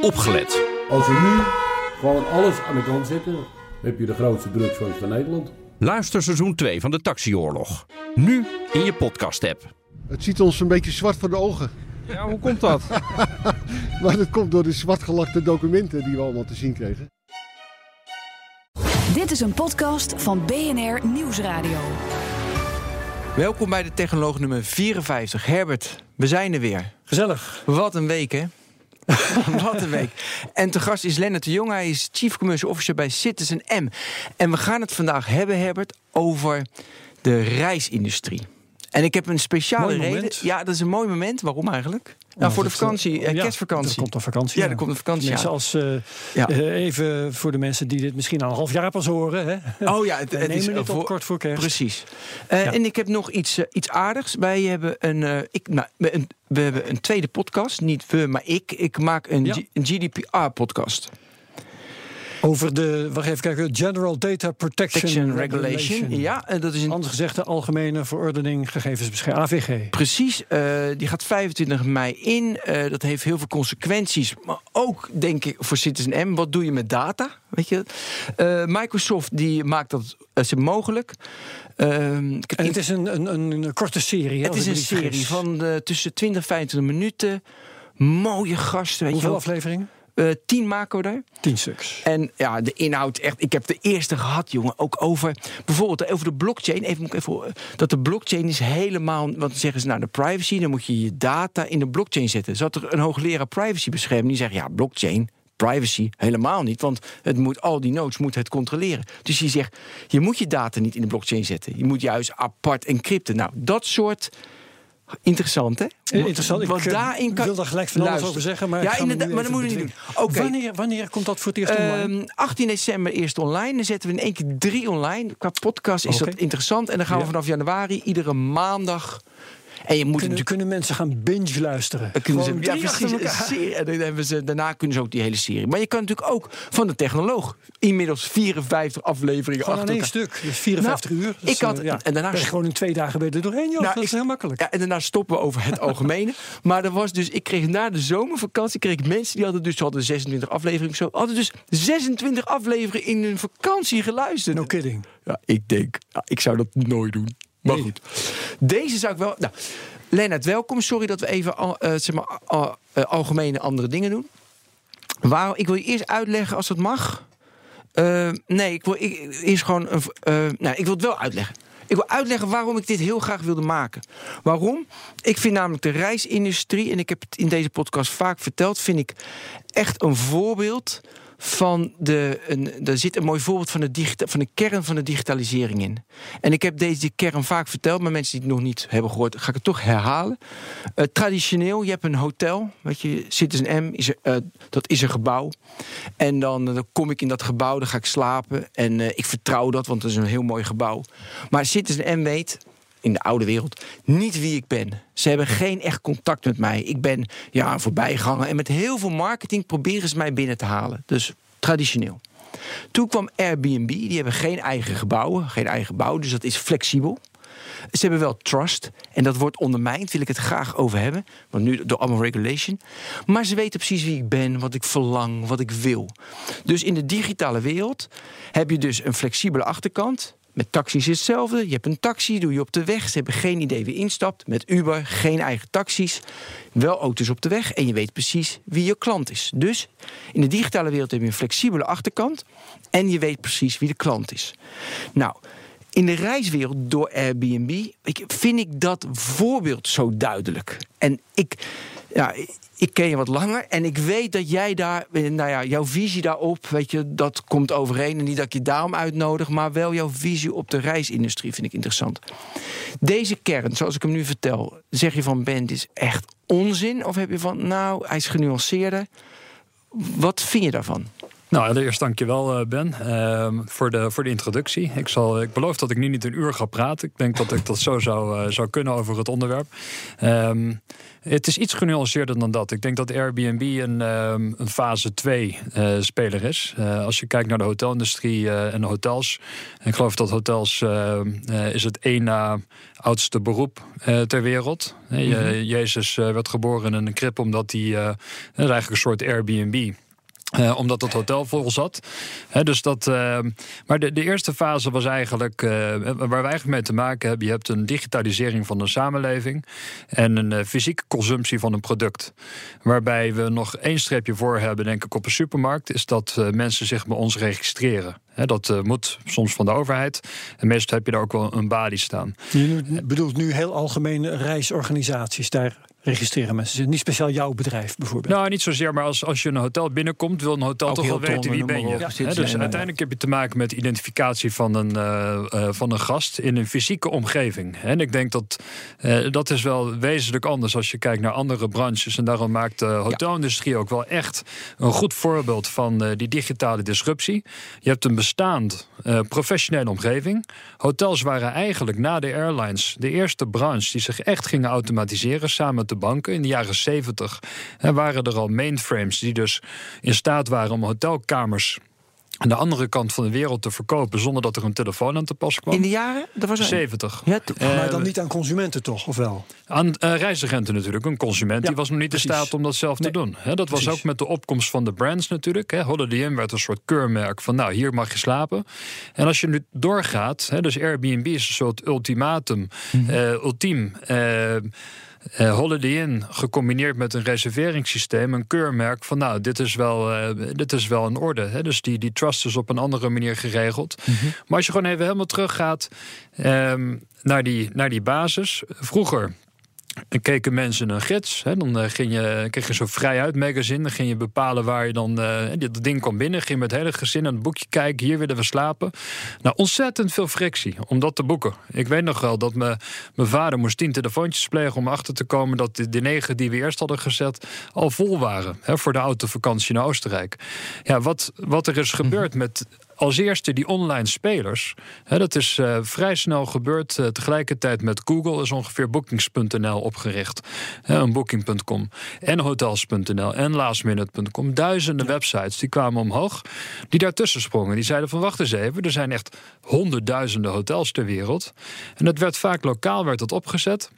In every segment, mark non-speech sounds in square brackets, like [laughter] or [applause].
opgelet. Als we nu gewoon alles aan de kant zetten, heb je de grootste drugsfans van Nederland. Luister seizoen 2 van de Taxioorlog. Nu in je podcast-app. Het ziet ons een beetje zwart voor de ogen. Ja, hoe komt dat? [laughs] Maar dat komt door de zwartgelakte documenten die we allemaal te zien kregen. Dit is een podcast van BNR Nieuwsradio. Welkom bij de Technoloog nummer 54. Herbert, we zijn er weer. Gezellig. Wat een week, hè? [laughs] Wat een week. En te gast is Lennart de Jong. Hij is Chief Commercial Officer bij Citizen M. En we gaan het vandaag hebben, Herbert, over de reisindustrie. En ik heb een speciale reden. Ja, dat is een mooi moment. Waarom eigenlijk? Nou, voor de vakantie, eh, eh, ja, kerstvakantie. Er komt een vakantie. Ja, er komt een vakantie Mensen aan. als, eh, Ja. eh, even voor de mensen die dit misschien al een half jaar pas horen. Hè? Oh ja, het, [laughs] het is eh, op kort voor kerst. Precies. Eh, Ja. En ik heb nog iets, eh, iets aardigs. Wij hebben een, eh, ik, nou, we- een, we hebben een tweede podcast. Niet we, maar ik. Ik maak een, Ja. Een GDPR-podcast. Over de, wacht even kijken, General Data Protection, Protection Regulation. Ja, en dat is een Anders gezegd de Algemene Verordening Gegevensbescherming, AVG. Precies, eh, die gaat 25 mei in. Eh, dat heeft heel veel consequenties. Maar ook, denk ik, voor Citizen M. Wat doe je met data? Weet je? Eh, Microsoft die maakt dat eh, mogelijk. Ehm, En het is een, een, een, korte serie. het is een serie van eh, tussen 20 en 25 minuten. Mooie gasten. Weet Hoeveel je afleveringen? Eh, tien maken we er. Tien stuks. En ja, de inhoud, echt. Ik heb de eerste gehad, jongen. Ook over bijvoorbeeld over de blockchain. Even, moet ik even eh, dat de blockchain is helemaal. Want dan zeggen ze nou de privacy, dan moet je je data in de blockchain zetten. Zat er een hoogleraar privacybescherming die zegt ja, blockchain. Privacy helemaal niet, want het moet, al die nodes moet het controleren. Dus die zegt, je moet je data niet in de blockchain zetten. Je moet juist apart encrypten. Nou, dat soort interessant, hè? Interessant. Ik Want eh, daarin kan, wil daar gelijk van alles over zeggen. Maar ja, inderdaad, maar dat moet je niet doen. Wanneer, wanneer komt dat voor het eerst online? Ehm, 18 december eerst online. Dan zetten we in één keer drie online. Qua podcast is dat interessant. En dan gaan we vanaf januari iedere maandag. En je moet Kunnen, natuurlijk. kunnen mensen gaan binge luisteren? dan kunnen ze, ja, precies. Een serie, en dan hebben ze, daarna kunnen ze ook die hele serie. Maar je kan natuurlijk ook van de technoloog. Inmiddels 54 afleveringen Gewoon achter één elkaar. stuk. Dus 54 Nou, uur. Dus, ik had- eh, ja, en daarna- gewoon in twee dagen ben je er doorheen, joh. Nou, dat is heel makkelijk. Ja, en daarna stoppen we over het [laughs] algemene. maar er was dus, ik kreeg na de zomervakantie kreeg ik mensen die hadden dus ze hadden 26 afleveringen zo, hadden dus 26 afleveringen in hun vakantie geluisterd. No kidding. Ja, ik denk, ik zou dat nooit doen. Maar Nee. goed. Deze zou ik wel. Nou, Lennart, welkom. Sorry dat we even eh, zeg maar, eh, algemene andere dingen doen. Waarom, ik wil je eerst uitleggen als het mag. Eh, nee, ik wil ik, eerst gewoon. Een, nou, ik wil het wel uitleggen. Ik wil uitleggen waarom ik dit heel graag wilde maken. Waarom? Ik vind namelijk de reisindustrie, en ik heb het in deze podcast vaak verteld, vind ik echt een voorbeeld van de. Een, er zit een mooi voorbeeld van de, digita- van de kern van de digitalisering in. En ik heb deze kern vaak verteld, maar mensen die het nog niet hebben gehoord, ga ik het toch herhalen. Eh, traditioneel, je hebt een hotel, weet je, Citizen M, is er, eh, dat is een gebouw. En dan, eh, dan kom ik in dat gebouw, dan ga ik slapen. En ik vertrouw dat, want het is een heel mooi gebouw. Maar Citizen M weet, in de oude wereld, niet wie ik ben. Ze hebben geen echt contact met mij. Ik ben ja, een voorbijganger. En met heel veel marketing proberen ze mij binnen te halen. Dus traditioneel. Toen kwam Airbnb, die hebben geen eigen gebouwen, geen eigen gebouw, dus dat is flexibel. Ze hebben wel trust. En dat wordt ondermijnd, wil ik het graag over hebben. Want nu door allemaal regulation. Maar ze weten precies wie ik ben, wat ik verlang, wat ik wil. Dus in de digitale wereld heb je dus een flexibele achterkant. Met taxis is hetzelfde. Je hebt een taxi, doe je op de weg. Ze hebben geen idee wie instapt. Met Uber, geen eigen taxis. Wel auto's op de weg. En je weet precies wie je klant is. Dus in de digitale wereld heb je een flexibele achterkant. En je weet precies wie de klant is. Nou, in de reiswereld door Airbnb vind ik dat voorbeeld zo duidelijk. En ik, ja, ik ken je wat langer en ik weet dat jij daar, nou ja, jouw visie daarop, weet je, dat komt overeen. En niet dat ik je daarom uitnodig, maar wel jouw visie op de reisindustrie vind ik interessant. Deze kern, zoals ik hem nu vertel, zeg je van Ben, is echt onzin? Of heb je van, nou, hij is genuanceerder? Wat vind je daarvan? Nou, allereerst dankjewel, eh, Ben, uh, voor, de, voor de introductie. Ik, zal, ik beloof dat ik nu niet een uur ga praten. Ik denk dat ik dat zo zou, uh, zou kunnen over het onderwerp. Um, het is iets genuanceerder dan dat. Ik denk dat Airbnb een, um, een fase 2 uh, speler is. Als je kijkt naar de hotelindustrie en de hotels. Ik geloof dat hotels is het één na oudste beroep ter wereld. Mm -hmm. Jezus werd geboren in een krib omdat hij... dat is eigenlijk een soort Airbnb uh, omdat het hotel vol zat. He, dus dat, uh, maar de, de, eerste fase was eigenlijk uh, waar we eigenlijk mee te maken hebben. Je hebt een digitalisering van de samenleving en een fysieke consumptie van een product. Waarbij we nog één streepje voor hebben, denk ik, op een supermarkt, is dat mensen zich bij ons registreren. Dat moet soms van de overheid. En meestal heb je daar ook wel een balie staan. Je bedoelt nu heel algemeen reisorganisaties daar registreren mensen. Niet speciaal jouw bedrijf bijvoorbeeld. Nou, niet zozeer, maar als, als je een hotel binnenkomt, wil een hotel Ook toch wel weten wie ben je. Ja, He, dus ja, uiteindelijk heb je te maken met identificatie van een, uh, uh, van een gast in een fysieke omgeving. En ik denk dat uh, dat is wel wezenlijk anders als je kijkt naar andere branches. En daarom maakt de hotelindustrie ook wel echt een goed voorbeeld van die digitale disruptie. Je hebt een bestaand professionele omgeving. Hotels waren eigenlijk na de airlines de eerste branche die zich echt gingen automatiseren samen de banken. In de jaren 70 waren er al mainframes die dus in staat waren om hotelkamers aan de andere kant van de wereld te verkopen zonder dat er een telefoon aan te pas kwam. In de jaren? Dat was 70. Ja, uh, maar dan niet aan consumenten toch, of wel? Aan uh, reisagenten natuurlijk. Een consument ja, die was nog niet in staat om dat zelf nee, te doen. He, dat precies. was ook met de opkomst van de brands natuurlijk. He, Holiday Inn werd een soort keurmerk van nou, hier mag je slapen. En als je nu doorgaat, he, dus Airbnb is een soort ultimatum, mm -hmm. uh, ultiem... Uh, Holiday Inn gecombineerd met een reserveringssysteem, een keurmerk van nou, dit is wel, uh, dit is wel in orde. Hè? Dus die, die trust is op een andere manier geregeld. Mm -hmm. Maar als je gewoon even helemaal teruggaat um, naar, die, naar die basis. Vroeger en keken mensen een gids. Hè, dan uh, ging je, kreeg je zo'n vrijuit magazine. Dan ging je bepalen waar je dan. Uh, dat ding kwam binnen. Ging met het hele gezin aan het boekje kijken. Hier willen we slapen. Nou, ontzettend veel frictie om dat te boeken. Ik weet nog wel dat me, mijn vader moest tien telefoontjes plegen. om achter te komen dat de, de negen die we eerst hadden gezet. al vol waren. Hè, voor de autovakantie naar Oostenrijk. Ja, wat, wat er is gebeurd met als eerste die online spelers. Hè, dat is uh, vrij snel gebeurd. Uh, tegelijkertijd met Google is ongeveer bookings.nl opgericht. Hè, booking.com en hotels.nl en lastminute.com. Duizenden websites die kwamen omhoog. Die daartussen sprongen. Die zeiden van wacht eens even. Er zijn echt honderdduizenden hotels ter wereld. En dat werd vaak lokaal werd dat opgezet.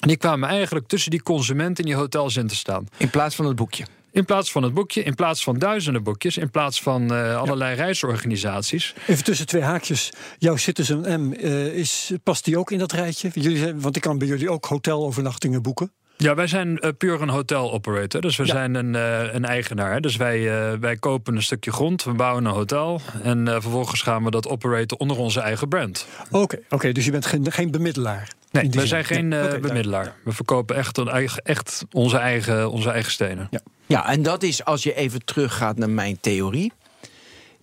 En die kwamen eigenlijk tussen die consumenten in die hotels in te staan. In plaats van het boekje. In plaats van het boekje, in plaats van duizenden boekjes, in plaats van uh, allerlei reisorganisaties. Even tussen twee haakjes. Jouw Citizen M, uh, is, past die ook in dat rijtje? Jullie, want ik kan bij jullie ook hotelovernachtingen boeken. Ja, wij zijn uh, puur een hotel operator. Dus we ja. zijn een, uh, een eigenaar. Hè. Dus wij, uh, wij kopen een stukje grond, we bouwen een hotel. En vervolgens gaan we dat operaten onder onze eigen brand. Oké, okay, okay, dus je bent geen, geen bemiddelaar. Nee, we zijn geen nee. okay, bemiddelaar. We verkopen echt, een eigen, echt onze, eigen, onze eigen stenen. Ja. ja, en dat is als je even teruggaat naar mijn theorie.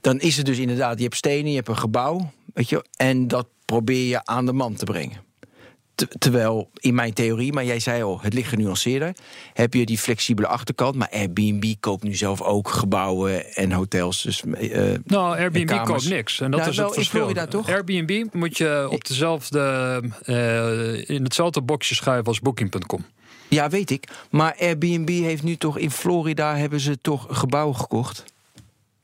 Dan is het dus inderdaad, je hebt stenen, je hebt een gebouw. Weet je, en dat probeer je aan de man te brengen. Terwijl in mijn theorie, maar jij zei al, het ligt genuanceerder. Heb je die flexibele achterkant. Maar Airbnb koopt nu zelf ook gebouwen en hotels. Dus, uh, nou, Airbnb koopt niks. En dat nou, is het verschil. Florida, toch? Airbnb moet je op dezelfde, uh, in hetzelfde boxje schuiven als Booking.com. Ja, weet ik. Maar Airbnb heeft nu toch in Florida hebben ze toch gebouwen gekocht.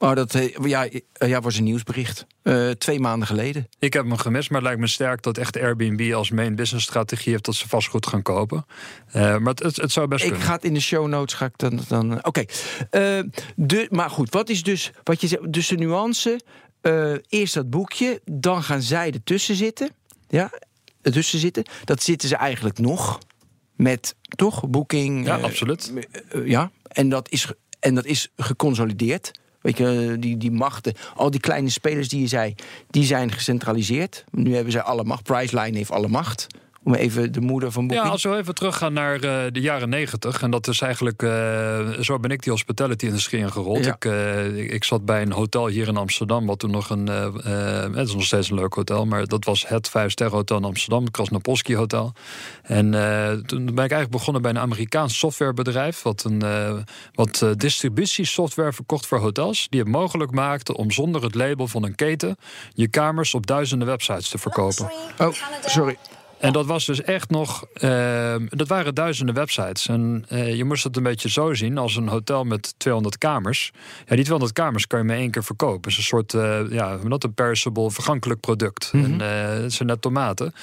Oh, dat ja, ja, was een nieuwsbericht. Uh, twee maanden geleden. Ik heb hem gemist, maar het lijkt me sterk dat echt Airbnb als main business strategie heeft dat ze vastgoed gaan kopen. Uh, maar het, het, zou best ik kunnen. ga het in de show notes ga ik dan. dan Oké. Okay. Uh, maar goed, wat is dus wat je zegt? Dus de nuance. eerst dat boekje, dan gaan zij ertussen zitten. Ja, ertussen zitten. Dat zitten ze eigenlijk nog met toch boeking. Ja, absoluut. ja, en dat is en dat is geconsolideerd. Weet je, die, die machten, al die kleine spelers die je zei, die zijn gecentraliseerd. Nu hebben zij alle macht. Priceline heeft alle macht Om even de moeder van Booking... Ja, als we even teruggaan naar uh, de jaren negentig... en dat is eigenlijk... Uh, zo ben ik die hospitality-industrie ingerold. Ik, uh, ik zat bij een hotel hier in Amsterdam... wat toen nog een... het is nog steeds een leuk hotel... maar dat was het vijf-sterren hotel in Amsterdam. Het Krasnopolski Hotel. En toen ben ik eigenlijk begonnen bij een Amerikaans softwarebedrijf... wat, een, wat distributiesoftware verkocht voor hotels... die het mogelijk maakte om zonder het label van een keten... je kamers op duizenden websites te verkopen. Oh, sorry. En dat was dus echt nog. Uh, dat waren duizenden websites. En uh, je moest het een beetje zo zien als een hotel met 200 kamers. Ja, die 200 kamers kan je maar één keer verkopen. Het is een soort. Uh, ja, not een perishable, vergankelijk product. Mm -hmm. En het zijn net tomaten.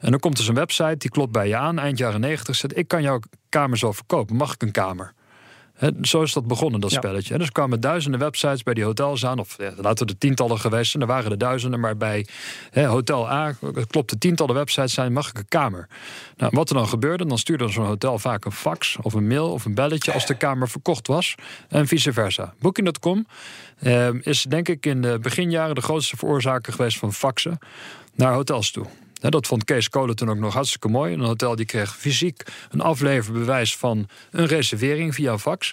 En dan komt er dus een website die klopt bij je aan. Eind jaren 90 zegt: Ik kan jouw kamer zo verkopen. Mag ik een kamer? Zo is dat begonnen, dat spelletje. En dus kwamen duizenden websites bij die hotels aan. Of ja, laten we de tientallen geweest zijn. Er waren er duizenden. Maar bij Hotel A klopte tientallen websites zijn. Mag ik een kamer? Nou, wat er dan gebeurde, dan stuurde zo'n hotel vaak een fax of een mail of een belletje als de kamer verkocht was. En vice versa. Booking.com eh, is denk ik in de beginjaren de grootste veroorzaker geweest van faxen naar hotels toe dat vond Kees Kolen toen ook nog hartstikke mooi. Een hotel die kreeg fysiek een afleverbewijs van een reservering via fax.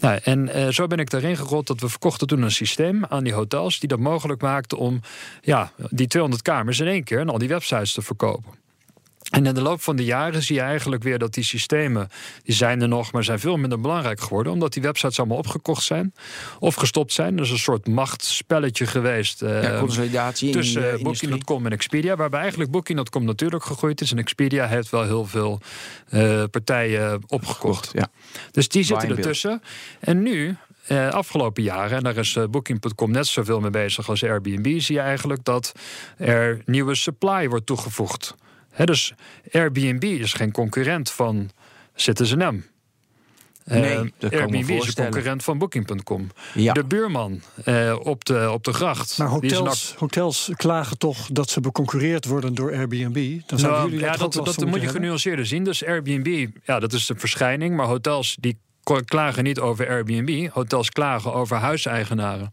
Nou, en eh, zo ben ik daarin gerold dat we verkochten toen een systeem aan die hotels... die dat mogelijk maakte om ja, die 200 kamers in één keer... en al die websites te verkopen. En in de loop van de jaren zie je eigenlijk weer dat die systemen, die zijn er nog, maar zijn veel minder belangrijk geworden, omdat die websites allemaal opgekocht zijn of gestopt zijn. Dus een soort machtsspelletje geweest ja, consolidatie tussen in, uh, Booking.com en Expedia, waarbij eigenlijk Booking.com natuurlijk gegroeid is en Expedia heeft wel heel veel uh, partijen opgekocht. Ja. Dus die zitten ertussen. En nu uh, afgelopen jaren, en daar is uh, Booking.com net zoveel mee bezig als Airbnb, zie je eigenlijk dat er nieuwe supply wordt toegevoegd dus Airbnb is geen concurrent van Citizen Nee, uh, Airbnb is een concurrent van Booking.com. Ja. De buurman uh, op, de, op de gracht. Maar hotels, hotels klagen toch dat ze beconcurreerd worden door Airbnb? Dan nou, jullie dat ja, dat, dat, dat moet je genuanceerder zien. Dus Airbnb, ja, dat is de verschijning. Maar hotels die klagen niet over Airbnb. Hotels klagen over huiseigenaren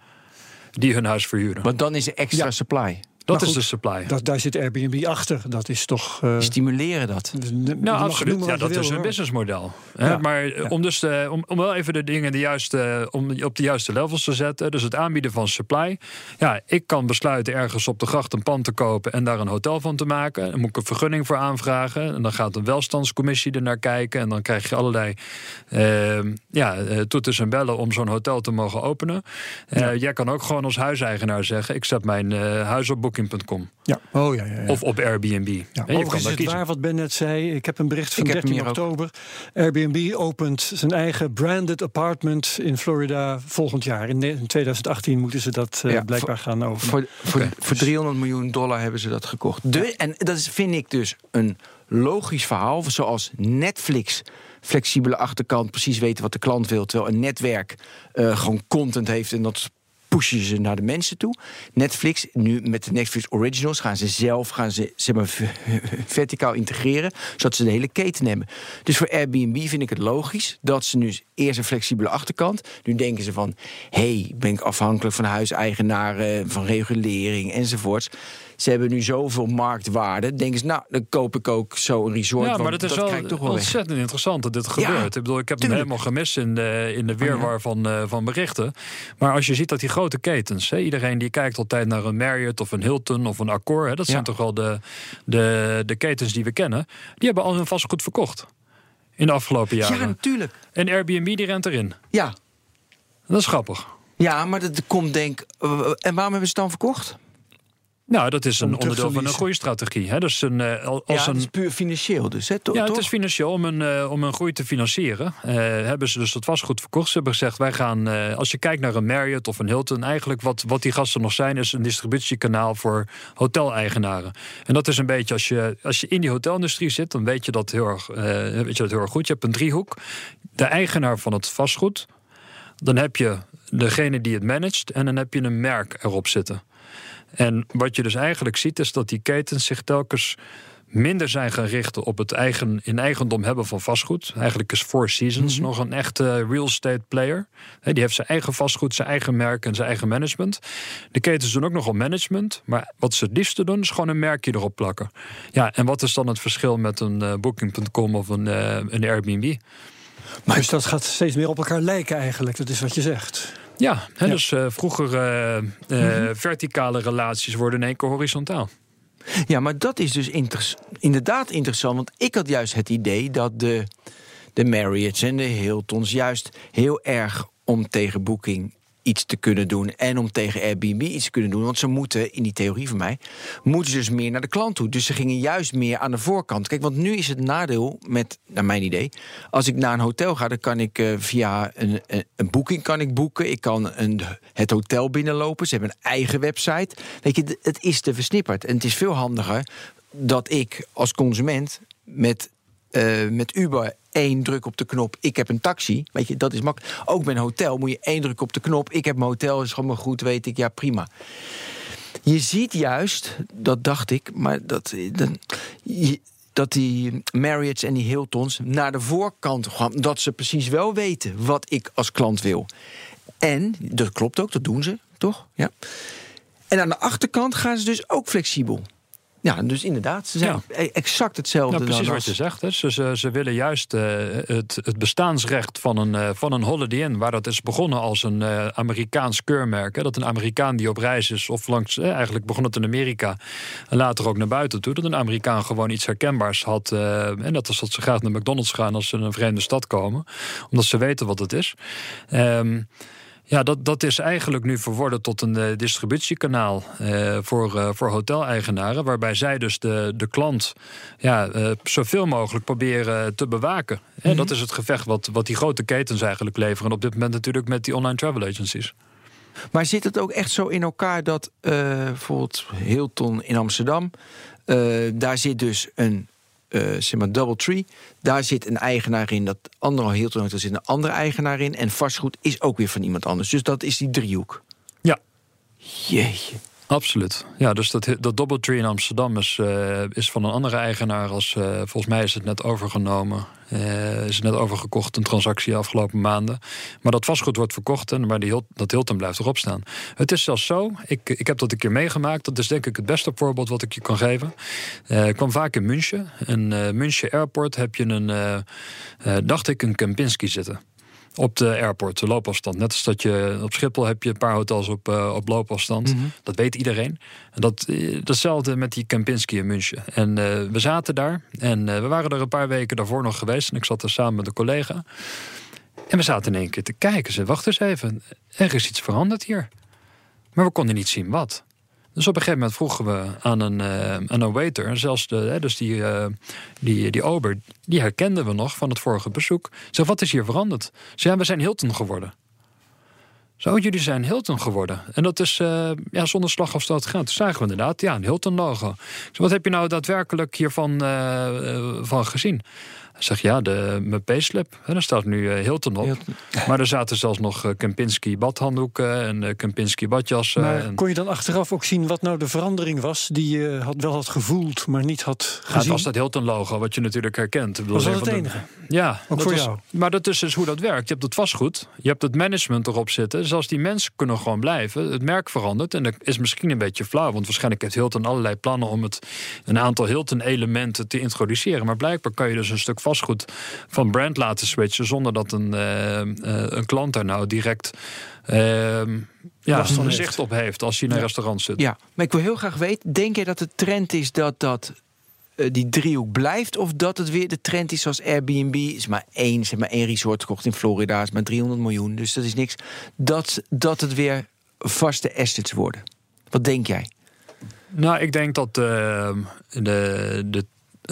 die hun huis verhuren. Want dan is er extra supply. Dat is de supply. Dat, daar zit Airbnb achter. Dat is toch. Uh, Stimuleren dat? Nou, absoluut. Ja, dat is een businessmodel. Ja. Maar om, dus de, om, om wel even de dingen de juiste, om op de juiste levels te zetten. Dus het aanbieden van supply. Ja, ik kan besluiten ergens op de gracht een pand te kopen en daar een hotel van te maken. Dan moet ik een vergunning voor aanvragen. En dan gaat een welstandscommissie er naar kijken. En dan krijg je allerlei uh, ja, eh, toeters en bellen om zo'n hotel te mogen openen. Uh, jij kan ook gewoon als huiseigenaar zeggen: ik zet mijn uh, huis op booking.com. Ja. Oh, ja, ja, ja. Of op Airbnb. Ja. Overigens is het waar wat Ben net zei. Ik heb een bericht van 13 oktober. Airbnb opent zijn eigen branded apartment in Florida volgend jaar. In 2018 moeten ze dat uh, blijkbaar voor, gaan openen. Voor, voor, voor 300 miljoen dollar hebben ze dat gekocht. De, en dat is, vind ik dus een logisch verhaal. Zoals Netflix flexibele achterkant precies weten wat de klant wil. Terwijl een netwerk uh, gewoon content heeft en dat pushen ze naar de mensen toe. Netflix, nu met de Netflix Originals, gaan ze zelf gaan ze, ze maar, [laughs] verticaal integreren, zodat ze de hele keten hebben. Dus voor Airbnb vind ik het logisch dat ze nu eerst een flexibele achterkant. Nu denken ze van, hey, ben ik afhankelijk van huiseigenaren, van regulering enzovoorts ze hebben nu zoveel marktwaarde. Denken ze, nou, dan koop ik ook zo een resort. Ja, maar het is wel, toch wel ontzettend interessant dat dit gebeurt. ik bedoel, ik heb het helemaal gemist in de, in de weerwar oh, van, uh, van berichten. Maar als je ziet dat die grote ketens, hè, iedereen die kijkt altijd naar een Marriott of een Hilton of een Accor, hè, dat zijn toch wel de, de, de ketens die we kennen, die hebben al hun vastgoed verkocht. In de afgelopen jaren. Ja, natuurlijk. En Airbnb die rent erin. Ja. Dat is grappig. Ja, maar dat komt denk. En waarom hebben ze het dan verkocht? Nou, dat is een onderdeel van een groeistrategie. Hè? Dus een, uh, als ja, het is puur financieel dus, hè? ja, het is financieel. Om een, uh, om een groei te financieren uh, hebben ze dus dat vastgoed verkocht. Ze hebben gezegd, wij gaan, als je kijkt naar een Marriott of een Hilton... eigenlijk wat, wat die gasten nog zijn, is een distributiekanaal voor hoteleigenaren. En dat is een beetje, als je, als je in die hotelindustrie zit... dan weet je dat heel erg, weet je dat heel erg goed. Je hebt een driehoek. De eigenaar van het vastgoed. Dan heb je degene die het managt. En dan heb je een merk erop zitten. En wat je dus eigenlijk ziet, is dat die ketens zich telkens minder zijn gaan richten op het eigen, in eigendom hebben van vastgoed. Eigenlijk is Four Seasons mhm. nog een echte real estate player. die heeft zijn eigen vastgoed, zijn eigen merk en zijn eigen management. De ketens doen ook nogal management. Maar wat ze het liefste doen, is gewoon een merkje erop plakken. Ja, en wat is dan het verschil met een uh, Booking.com of een, uh, een Airbnb? Maar dus dat gaat steeds meer op elkaar lijken eigenlijk, dat is wat je zegt. Ja, dus uh, vroeger mhm. verticale relaties worden in één keer horizontaal. Ja, maar dat is dus inderdaad interessant. Want ik had juist het idee dat de, de Marriotts en de Hiltons juist heel erg om tegen Booking iets te kunnen doen en om tegen Airbnb iets te kunnen doen. Want ze moeten, in die theorie van mij, moeten dus meer naar de klant toe. Dus ze gingen juist meer aan de voorkant. Kijk, want nu is het nadeel met, naar mijn idee, als ik naar een hotel ga, dan kan ik uh, via een, een, een, boeking kan ik boeken. Ik kan een, het hotel binnenlopen. Ze hebben een eigen website. Weet je, het is te versnipperd. En het is veel handiger dat ik als consument met uh, met Uber één druk op de knop, ik heb een taxi. Weet je, dat is makkelijk. Ook bij een hotel moet je één druk op de knop, ik heb mijn hotel, is gewoon goed, weet ik, ja prima. Je ziet juist, dat dacht ik, maar dat, dat die Marriott's en die Hiltons naar de voorkant gaan. Dat ze precies wel weten wat ik als klant wil. En, dat klopt ook, dat doen ze, toch? Ja. En aan de achterkant gaan ze dus ook flexibel. Ja, dus inderdaad, ze zijn e- exact hetzelfde. Nou, precies wat je zegt. Hè. Ze, ze, ze willen juist uh, het, het bestaansrecht van een, uh, van een Holiday Inn... waar dat is begonnen als een uh, Amerikaans keurmerk. Hè, dat een Amerikaan die op reis is, of langs... eigenlijk begon het in Amerika en later ook naar buiten toe... dat een Amerikaan gewoon iets herkenbaars had. en dat is dat ze graag naar McDonald's gaan als ze in een vreemde stad komen. Omdat ze weten wat het is. Um, ja, dat, dat is eigenlijk nu verworden tot een uh, distributiekanaal uh, voor, uh, voor hoteleigenaren. Waarbij zij dus de, de klant ja, zoveel mogelijk proberen te bewaken. Mm Dat is het gevecht wat, wat die grote ketens eigenlijk leveren. op dit moment natuurlijk met die online travel agencies. Maar zit het ook echt zo in elkaar dat bijvoorbeeld Hilton in Amsterdam. daar zit dus een uh, zeg maar Doubletree. Daar zit een eigenaar in. Dat andere Hilton Hotel zit een andere eigenaar in. En vastgoed is ook weer van iemand anders. Dus dat is die driehoek. Ja. Jeetje. Absoluut. Ja, dus dat, dat Doubletree in Amsterdam is, uh, is van een andere eigenaar. Als, uh, volgens mij is het net overgenomen. Uh, is het net overgekocht, een transactie afgelopen maanden. Maar dat vastgoed wordt verkocht en maar die, dat Hilton blijft erop staan. Het is zelfs zo, ik, ik heb dat een keer meegemaakt. Dat is denk ik het beste voorbeeld wat ik je kan geven. ik kwam vaak in München. In München Airport heb je een, dacht ik, een Kempinski zitten op de airport, de loopafstand. Net als dat je op Schiphol heb je een paar hotels op, uh, op loopafstand. Mhm. Dat weet iedereen. En dat, uh, datzelfde met die Kempinski in München. En uh, we zaten daar en we waren er een paar weken daarvoor nog geweest. En ik zat er samen met een collega. En we zaten in één keer te kijken. Ze wacht eens even. Er is iets veranderd hier. Maar we konden niet zien wat. Dus op een gegeven moment vroegen we aan een, uh, aan een waiter, zelfs de, dus die, uh, die, die ober, die herkenden we nog van het vorige bezoek. Zeg, wat is hier veranderd? Ze we zijn Hilton geworden. Zo, jullie zijn Hilton geworden. En dat is uh, ja, zonder slag of stoot gaan. Toen zagen we inderdaad, ja, een Hilton-logo. Wat heb je nou daadwerkelijk hiervan van gezien? Zeg ja, de, mijn payslip. En daar staat nu uh, Hilton op. [laughs] Maar er zaten zelfs nog uh, Kempinski badhanddoeken en uh, Kempinski badjassen. Maar en... kon je dan achteraf ook zien wat nou de verandering was... die je had, wel had gevoeld, maar niet had gezien? Ja, het was dat Hilton-logo, wat je natuurlijk herkent. Dat was dat het enige? Ja. Ook voor jou? Maar dat is dus hoe dat werkt. Je hebt het vastgoed, je hebt het management erop zitten. Dus als die mensen kunnen gewoon blijven, het merk verandert... en dat is misschien een beetje flauw, want waarschijnlijk heeft Hilton allerlei plannen... om het een aantal Hilton-elementen te introduceren. Maar blijkbaar kan je dus een stuk vast vastgoed van brand laten switchen zonder dat een, uh, een klant daar nou direct uh, ja, een zicht op heeft als hij in een restaurant zit. Ja, maar ik wil heel graag weten, denk je dat de trend is dat dat die driehoek blijft? Of dat het weer de trend is zoals Airbnb? Is maar één, zeg maar één resort gekocht in Florida, is maar 300 miljoen, dus dat is niks. Dat, dat het weer vaste assets worden. Wat denk jij? Nou, ik denk dat uh, de, de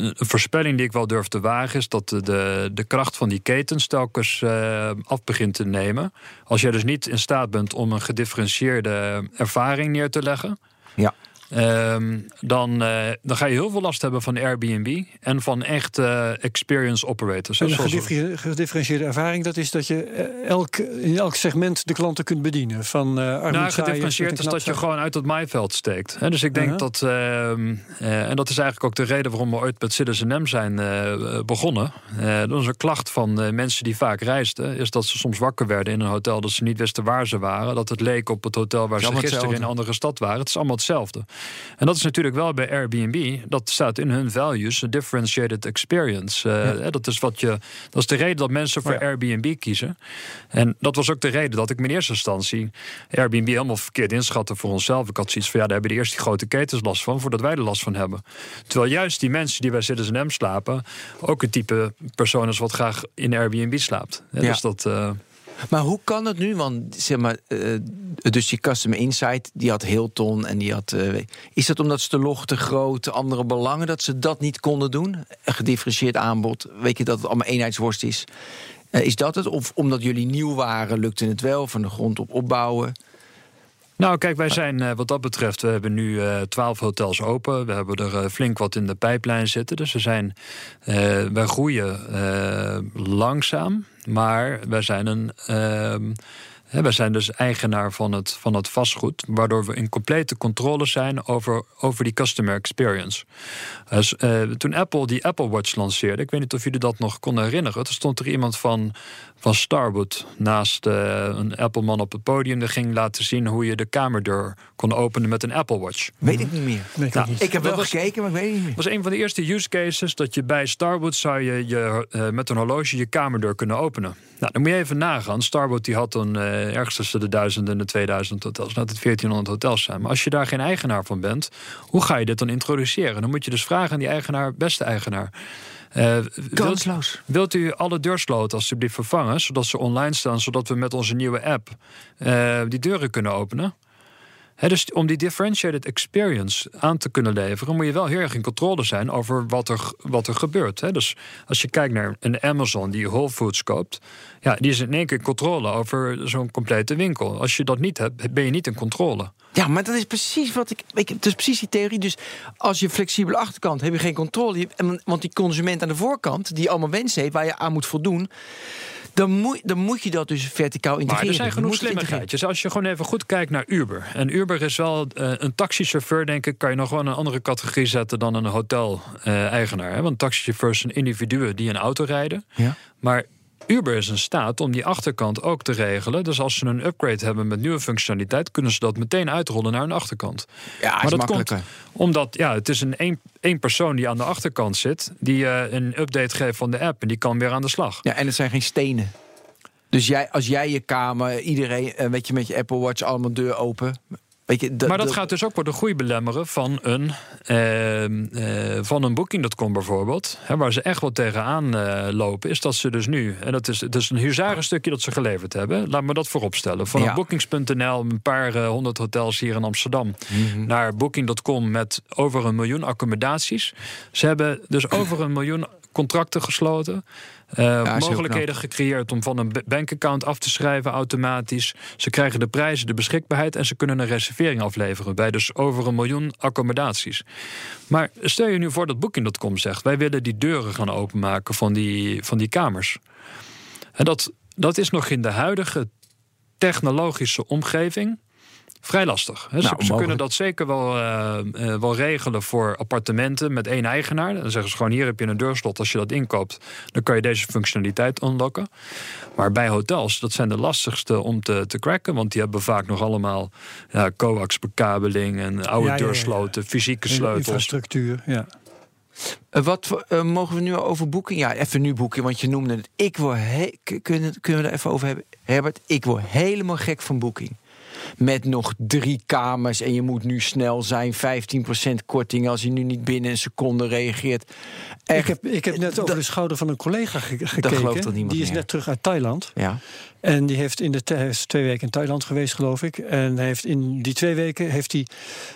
een voorspelling die ik wel durf te wagen is dat de, de kracht van die ketens telkens uh, af begint te nemen. Als jij dus niet in staat bent om een gedifferentieerde ervaring neer te leggen. Ja. Ehm, dan, uh, dan ga je heel veel last hebben van Airbnb en van echte experience operators. Een gedifferentieerde ervaring, dat is dat je elk, in elk segment de klanten kunt bedienen. Van uh, nou, gedifferentieerd is dat je gewoon uit het maaiveld steekt. dus ik denk uh-huh. dat, ehm, en dat is eigenlijk ook de reden waarom we ooit met Citizen M zijn begonnen. dat is een klacht van mensen die vaak reisden, is dat ze soms wakker werden in een hotel dat ze niet wisten waar ze waren. Dat het leek op het hotel waar ze gisteren hetzelfde. in een andere stad waren. Het is allemaal hetzelfde. En dat is natuurlijk wel bij Airbnb. Dat staat in hun values, a differentiated experience. Uh, dat, is wat je, dat is de reden dat mensen voor Airbnb kiezen. En dat was ook de reden dat ik in eerste instantie Airbnb helemaal verkeerd inschatte voor onszelf. Ik had zoiets van ja, daar hebben de eerste die grote ketens last van, voordat wij er last van hebben. Terwijl juist die mensen die bij Citizen M slapen, ook het type persoon is wat graag in Airbnb slaapt. Ja, Dus dat. Uh, maar hoe kan het nu? Want zeg maar, uh, dus die customer insight, die had Hilton en die had. Uh, is dat omdat ze de log te groot, andere belangen, dat ze dat niet konden doen? Een gedifferentieerd aanbod, weet je dat het allemaal eenheidsworst is? Uh, is dat het? Of omdat jullie nieuw waren, lukte het wel van de grond op opbouwen? Nou, kijk, wij zijn wat dat betreft, we hebben nu twaalf hotels open. We hebben er flink wat in de pijplijn zitten. Dus we zijn, wij groeien langzaam. Maar wij zijn een. Uh, wij zijn dus eigenaar van het, van het vastgoed, waardoor we in complete controle zijn over, over die customer experience. Dus, uh, toen Apple die Apple Watch lanceerde, ik weet niet of jullie dat nog konden herinneren, toen stond er iemand van van Starwood naast uh, een Apple-man op het podium. Die ging laten zien hoe je de kamerdeur kon openen met een Apple Watch. Weet ik niet meer. nou, ik heb wel gekeken, maar ik weet het niet meer. Dat was een van de eerste use cases dat je bij Starwood zou je, je uh, met een horloge je kamerdeur kunnen openen. Nou, dan moet je even nagaan. Starwood die had dan uh, ergens tussen de 1000 en de 2000 hotels. Laat het 1400 hotels zijn. Maar als je daar geen eigenaar van bent, hoe ga je dit dan introduceren? Dan moet je dus vragen aan die eigenaar, beste eigenaar. Uh, Kansloos. Wilt, u alle deursloten alsjeblieft vervangen, zodat ze online staan, zodat we met onze nieuwe app uh, die deuren kunnen openen? Dus om die differentiated experience aan te kunnen leveren, moet je wel heel erg in controle zijn over wat er, wat er gebeurt. dus als je kijkt naar een Amazon die Whole Foods koopt, ja, die is in één keer in controle over zo'n complete winkel. Als je dat niet hebt, ben je niet in controle. Ja, maar dat is precies wat ik. ik het is precies die theorie. Dus als je flexibele achterkant heb je geen controle. Want die consument aan de voorkant, die allemaal wensen heeft waar je aan moet voldoen dan moet, dan moet je dat dus verticaal integreren. Maar er zijn genoeg slimmigheidjes. Als je gewoon even goed kijkt naar Uber. En Uber is wel uh, een taxichauffeur, denk ik, kan je nog wel een andere categorie zetten dan een hotel-eigenaar. Uh, Want taxichauffeurs zijn individuen die een auto rijden. Ja. Maar Uber is in staat om die achterkant ook te regelen. Dus als ze een upgrade hebben met nieuwe functionaliteit, kunnen ze dat meteen uitrollen naar een achterkant. Ja, maar dat komt omdat ja, het is een één, één persoon die aan de achterkant zit, die uh, een update geeft van de app en die kan weer aan de slag. Ja, en het zijn geen stenen. Dus jij, als jij je kamer, iedereen, uh, weet je, met je Apple Watch allemaal deur open maar dat gaat dus ook voor de groei belemmeren van een, uh, uh, van een Booking.com bijvoorbeeld. Hè, waar ze echt wel tegenaan uh, lopen, is dat ze dus nu... en dat is, dat is een huzarenstukje dat ze geleverd hebben. Laat me dat vooropstellen. Van ja. Bookings.nl, een paar eh, honderd hotels hier in Amsterdam... Mhm. naar Booking.com met over een miljoen accommodaties. Ze hebben dus over een miljoen contracten gesloten. Uh, mogelijkheden gecreëerd om van een bankaccount af te schrijven automatisch. Ze krijgen de prijzen, de beschikbaarheid en ze kunnen een reservering afleveren bij dus over een miljoen accommodaties. Maar stel je nu voor dat Booking.com zegt: wij willen die deuren gaan openmaken van die, van die kamers. En dat, dat is nog in de huidige technologische omgeving vrij lastig. He, nou, ze, kunnen dat zeker wel, uh, uh, wel regelen voor appartementen met één eigenaar. Dan zeggen ze gewoon: hier heb je een deurslot. Als je dat inkoopt, dan kan je deze functionaliteit unlocken. Maar bij hotels, dat zijn de lastigste om te, te cracken. Want die hebben vaak nog allemaal ja, coax-bekabeling en oude deursloten, fysieke sleutels. Infrastructuur, ja. Uh, wat uh, mogen we nu over boeken? Ja, even nu boeken, want je noemde het. Ik word kunnen, kunnen we er even over hebben? Herbert, ik word helemaal gek van boeking met nog drie kamers en je moet nu snel zijn. 15% korting als je nu niet binnen een seconde reageert. ik, heb, ik heb net over de schouder van een collega gekeken. die is net terug uit Thailand. Ja. En die heeft in de heeft twee weken in Thailand geweest, geloof ik. En hij heeft in die twee weken heeft hij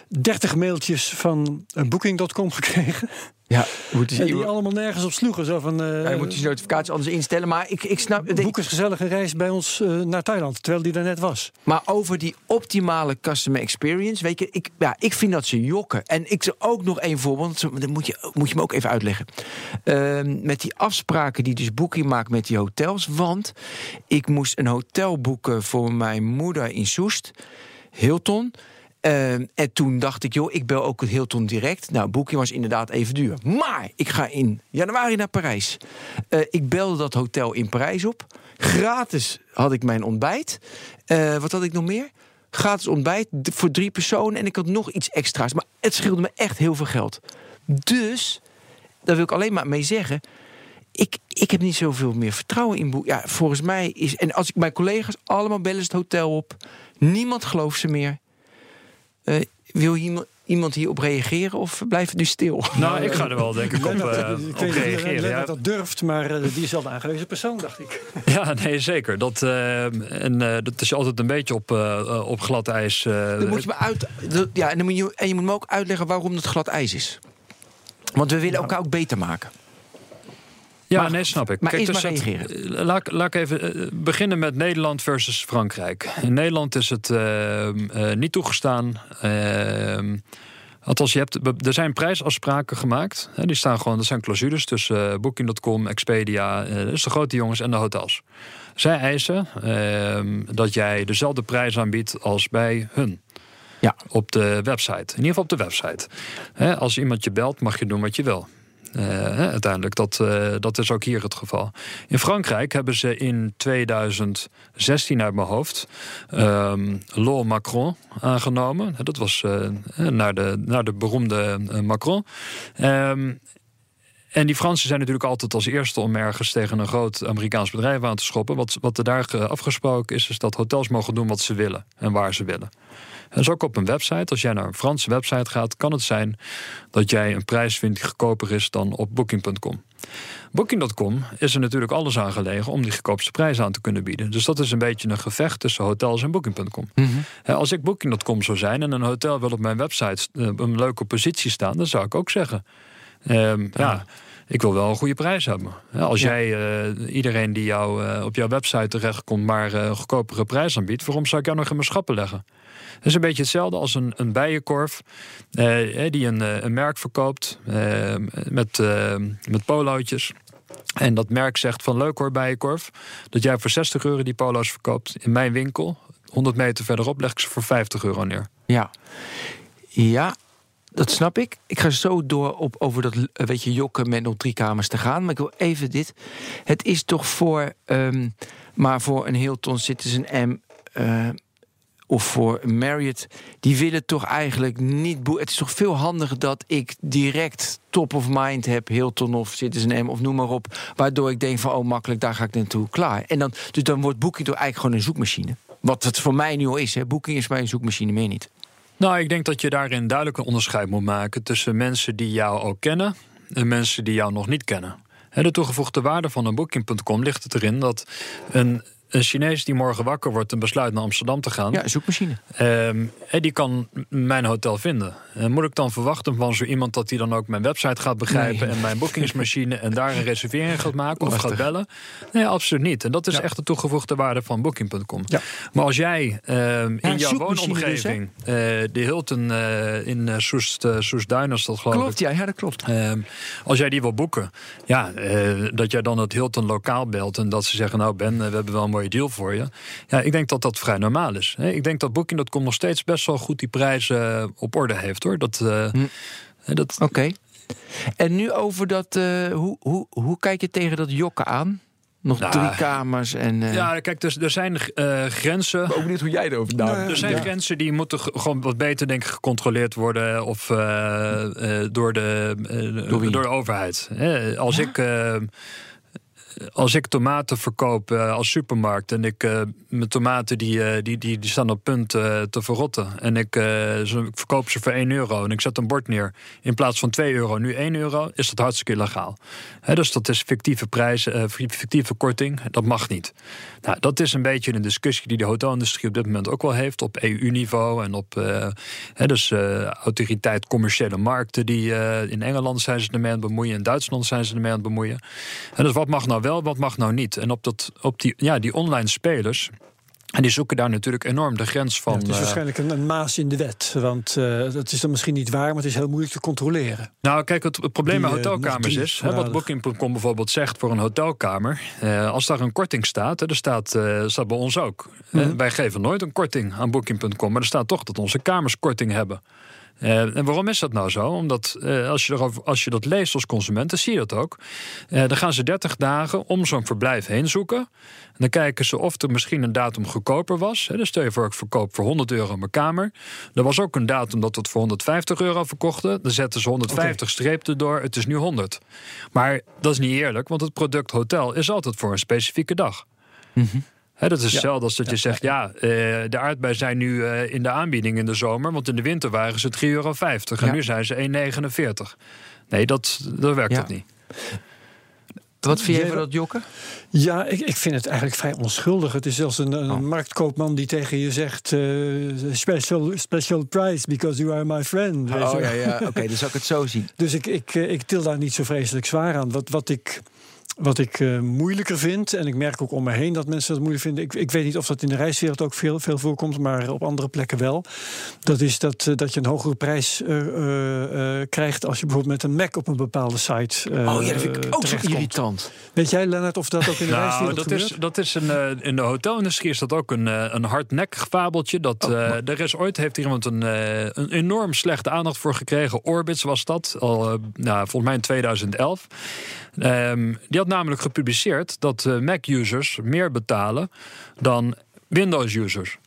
30 mailtjes van Booking.com gekregen. Ja, moeten ze die allemaal nergens op sloegen. Zo van, uh, je moet je notificaties anders instellen. Maar ik, ik snap. Boek eens gezellig een reis bij ons uh, naar Thailand, terwijl die er net was. Maar over die optimale customer experience, weet je, ik, ja, ik vind dat ze jokken. En ik zou ook nog één voorbeeld, dat moet je, moet je me ook even uitleggen. Uh, met die afspraken die dus Booking maakt met die hotels. Want ik moest een hotel boeken voor mijn moeder in Soest, Hilton. Uh, en toen dacht ik, joh, ik bel ook het Hilton direct. Nou, boeking was inderdaad even duur. Maar ik ga in januari naar Parijs. Uh, ik belde dat hotel in Parijs op. Gratis had ik mijn ontbijt. Uh, wat had ik nog meer? Gratis ontbijt voor drie personen. En ik had nog iets extra's. Maar het scheelde me echt heel veel geld. Dus, daar wil ik alleen maar mee zeggen ik, ik heb niet zoveel meer vertrouwen in boek. Ja, volgens mij is. En als ik mijn collega's allemaal bellen het hotel op. Niemand gelooft ze meer. Uh, wil iemand, iemand hierop reageren of blijft het nu stil? Nou, ik ga er wel denk ik op, uh, op reageren. Ja. dat durft, maar uh, die is wel de aangewezen persoon, dacht ik. Ja, nee, zeker. Dat, uh, en, dat is altijd een beetje op, op glad ijs. dan moet je me uit, ja, en, dan moet je, en je moet me ook uitleggen waarom het glad ijs is. Want we willen elkaar ook beter maken. Ja, nee, snap ik. Maar Kijk, dus reageren. laat, laat ik even beginnen met Nederland versus Frankrijk. In Nederland is het uh, uh, niet toegestaan. Uh, althans, je hebt, er zijn prijsafspraken gemaakt. Hè, die staan gewoon, er zijn clausules tussen Booking.com, Expedia, dus de grote jongens en de hotels. Zij eisen ehm, dat jij dezelfde prijs aanbiedt als bij hun. Ja. Op de website. In ieder geval op de website. als iemand je belt, mag je doen wat je wil. Uh, uiteindelijk, dat, uh, dat is ook hier het geval. In Frankrijk hebben ze in 2016 uit mijn hoofd um, Law Macron aangenomen. Dat was uh, naar, de, naar de beroemde Macron. Um, en die Fransen zijn natuurlijk altijd als eerste om ergens tegen een groot Amerikaans bedrijf aan te schoppen. Wat, wat er daar afgesproken is, is dat hotels mogen doen wat ze willen en waar ze willen. En zo ook op een website. Als jij naar een Franse website gaat, kan het zijn dat jij een prijs vindt die goedkoper is dan op Booking.com. Booking.com is er natuurlijk alles aan gelegen om die goedkoopste prijs aan te kunnen bieden. Dus dat is een beetje een gevecht tussen hotels en Booking.com. Mhm. Als ik Booking.com zou zijn en een hotel wil op mijn website eh, een leuke positie staan, dan zou ik ook zeggen: ehm, ja. ik wil wel een goede prijs hebben. Als jij uh, iedereen die jou, uh, op jouw website terechtkomt, maar een goedkopere prijs aanbiedt, waarom zou ik jou nog in mijn schappen leggen? Is een beetje hetzelfde als een, een bijenkorf eh, die een, eh, een merk verkoopt eh, met, met polootjes. En dat merk zegt van leuk hoor bijenkorf, dat jij voor 60 euro die polo's verkoopt in mijn winkel. 100 meter verderop leg ik ze voor 50 euro neer. Ja, ja dat snap ik. Ik ga zo door op over dat eh, weet je, jokken met nog drie kamers te gaan. Maar ik wil even dit. Het is toch voor, um, maar voor een Hilton Citizen M. of voor Marriott, die willen toch eigenlijk niet. Het is toch veel handiger dat ik direct top of mind heb, Hilton of Citizen M of noem maar op, waardoor ik denk van oh makkelijk, daar ga ik naartoe, klaar. En dan, dus dan wordt Booking toch eigenlijk gewoon een zoekmachine. Wat het voor mij nu al is, hè. Booking is mij een zoekmachine, meer niet. Nou, ik denk dat je daarin duidelijk een onderscheid moet maken tussen mensen die jou al kennen en mensen die jou nog niet kennen. De toegevoegde waarde van een booking.com ligt erin dat een een Chinees die morgen wakker wordt en besluit naar Amsterdam te gaan. Ja, zoekmachine. Um, die kan mijn hotel vinden. Uh, moet ik dan verwachten van zo iemand dat hij dan ook mijn website gaat begrijpen en mijn boekingsmachine en daar een reservering gaat maken of gaat bellen? Nee, absoluut niet. En dat is echt de toegevoegde waarde van Booking.com. Ja. Maar als jij um, in jouw woonomgeving dus, uh, de Hilton uh, in uh, Soest, Soestduin, dat geloof klopt, ik. Ja, ja, dat klopt. Um, als jij die wil boeken, ja, dat jij dan het Hilton lokaal belt en dat ze zeggen, nou Ben, we hebben wel een mooi deal voor je. Ja, ik denk dat dat vrij normaal is. Ik denk dat Booking.com nog steeds best wel goed die prijzen eh, op orde heeft hoor. Dat, uh, hm. dat... Oké. En nu over dat. Uh, hoe, hoe, hoe kijk je tegen dat jokken aan? Nog nou, drie kamers en... Uh... Ja, kijk, dus, er zijn uh, grenzen... Maar ook niet hoe jij erover denkt. er zijn grenzen die moeten gewoon wat beter denk ik, gecontroleerd worden... of uh, door, de, door, door, de overheid. als ik als ik tomaten verkoop als supermarkt en ik mijn tomaten die, die, die, die staan op punt te verrotten en ik, ik verkoop ze voor 1 euro en ik zet een bord neer in plaats van 2 euro, nu 1 euro, is dat hartstikke illegaal. dus dat is fictieve prijzen, fictieve korting, dat mag niet. Nou, dat is een beetje een discussie die de hotelindustrie op dit moment ook wel heeft op EU-niveau en op dus autoriteit commerciële markten die in Engeland zijn ze ermee aan het bemoeien. In Duitsland zijn ze ermee aan het bemoeien. En dus wat mag nou wel, wat mag nou niet? En op, dat, op die, ja, die online spelers. En die zoeken daar natuurlijk enorm de grens van. het is eh, waarschijnlijk een, een, maas in de wet. Want uh, dat is dan misschien niet waar, maar het is heel moeilijk te controleren. Nou, kijk, het, probleem met eh, hotelkamers is. Hè, wat Booking.com bijvoorbeeld zegt voor een hotelkamer. Uh, als daar een korting staat, er staat, staat bij ons ook. Mhm. wij geven nooit een korting aan Booking.com. Maar er staat toch dat onze kamers korting hebben. Uh, en waarom is dat nou zo? Omdat uh, als, je erover, als je dat leest als consument, dan zie je dat ook. Uh, dan gaan ze 30 dagen om zo'n verblijf heen zoeken. En dan kijken ze of er misschien een datum goedkoper was. dus stel je voor, ik verkoop voor 100 euro mijn kamer. Er was ook een datum dat we het voor 150 euro verkochten. Dan zetten ze 150 okay. door. Het is nu 100. Maar dat is niet eerlijk, want het product hotel is altijd voor een specifieke dag. Mm dat is hetzelfde als dat je zegt, ja, uh, de aardbeien zijn nu uh, in de aanbieding in de zomer, want in de winter waren ze 3,50 euro en nu zijn ze 1,49. Nee, dat, dat werkt dat niet. Wat vind jij van dat jokken? Ja, ik, ik vind het eigenlijk vrij onschuldig. Het is zelfs een, een oh. marktkoopman die tegen je zegt: uh, special, special price because you are my friend. Oh ja, ja. oké, okay, dan zou ik het zo zien. [laughs] Dus ik, ik, ik til daar niet zo vreselijk zwaar aan. Wat, wat ik wat ik uh, moeilijker vind, en ik merk ook om me heen dat mensen dat moeilijk vinden. Ik, ik weet niet of dat in de reiswereld ook veel, veel voorkomt, maar op andere plekken wel. Dat is dat, uh, dat je een hogere prijs uh, krijgt als je bijvoorbeeld met een Mac op een bepaalde site. oh ja, dat vind ik ook zo irritant. Weet jij, Lennart, of dat ook in de [laughs] nou, reiswereld dat gebeurt? Is, dat is een, in de hotelindustrie is dat ook een, een hardnek fabeltje. Dat, oh, er is ooit heeft hier iemand een, een enorm slechte aandacht voor gekregen. Orbits was dat, al nou, volgens mij in 2011. Um, die had namelijk gepubliceerd dat uh, Mac-users meer betalen dan Windows-users.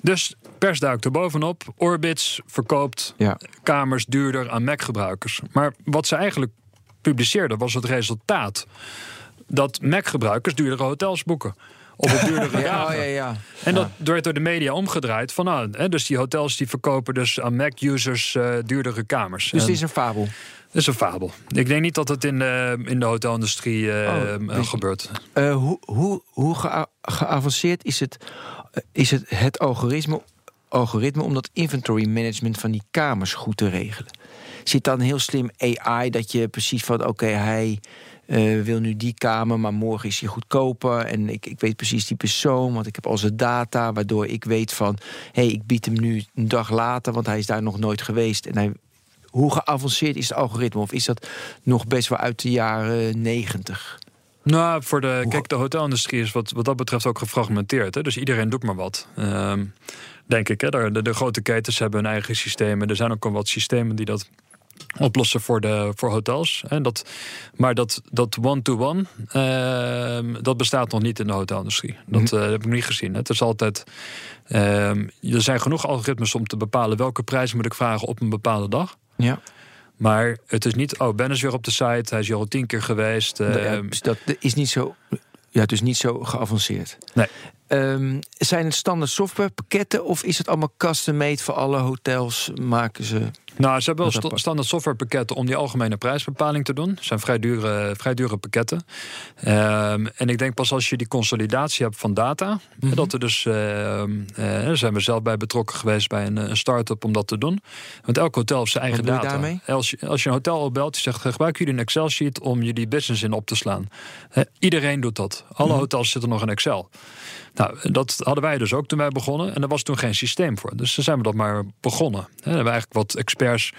Dus pers duikt er bovenop. Orbits verkoopt ja. kamers duurder aan Mac-gebruikers. Maar wat ze eigenlijk publiceerden was het resultaat dat Mac-gebruikers duurdere hotels boeken. Op duurdere [laughs] ja, oh, ja, ja. En dat werd door de media omgedraaid. Van, nou, hè, dus die hotels die verkopen dus aan Mac-users uh, duurdere kamers. Dus het is een fabel? Dat is een fabel. Ik denk niet dat het in de, in de hotelindustrie uh, oh, gebeurt. Uh, hoe hoe, hoe geavanceerd is het, is het, het algoritme, algoritme om dat inventory management van die kamers goed te regelen? Zit dan heel slim AI dat je precies van oké, hij uh, wil nu die kamer, maar morgen is hij goedkoper. En ik, ik weet precies die persoon, want ik heb al zijn data, waardoor ik weet van hé, hey, ik bied hem nu een dag later, want hij is daar nog nooit geweest. En hij hoe geavanceerd is het algoritme? Of is dat nog best wel uit de jaren negentig? Nou, voor de, kijk, de hotelindustrie is wat, wat dat betreft ook gefragmenteerd. Hè? Dus iedereen doet maar wat. Ehm, denk ik. Hè? De, de, grote ketens hebben hun eigen systemen. Er zijn ook al wat systemen die dat oplossen voor, de, voor hotels. En dat, maar dat, dat one-to-one, ehm, dat bestaat nog niet in de hotelindustrie. Dat mhm. eh, heb ik niet gezien. Het is altijd. Ehm, er zijn genoeg algoritmes om te bepalen welke prijs moet ik vragen op een bepaalde dag. Ja. Maar het is niet, oh, Ben is weer op de site, hij is hier al tien keer geweest. Uh, dat is niet zo. Ja, het is niet zo geavanceerd. Nee. Um, zijn het standaard softwarepakketten of is het allemaal custom-made voor alle hotels? Maken ze nou, ze hebben wel standaard softwarepakketten om die algemene prijsbepaling te doen. Het zijn vrij dure, vrij dure pakketten. Um, en ik denk pas als je die consolidatie hebt van data, mhm. dat er dus, uh, zijn we zelf bij betrokken geweest bij een, een start-up om dat te doen. Want elk hotel heeft zijn eigen data. Als je, als je een hotel opbelt, die zegt gebruik jullie een Excel sheet om je die business in op te slaan. iedereen doet dat. Alle mhm. hotels zitten nog in Excel. Nou, dat hadden wij dus ook toen wij begonnen. En er was toen geen systeem voor. Dus toen zijn we dat maar begonnen. we hebben eigenlijk wat experts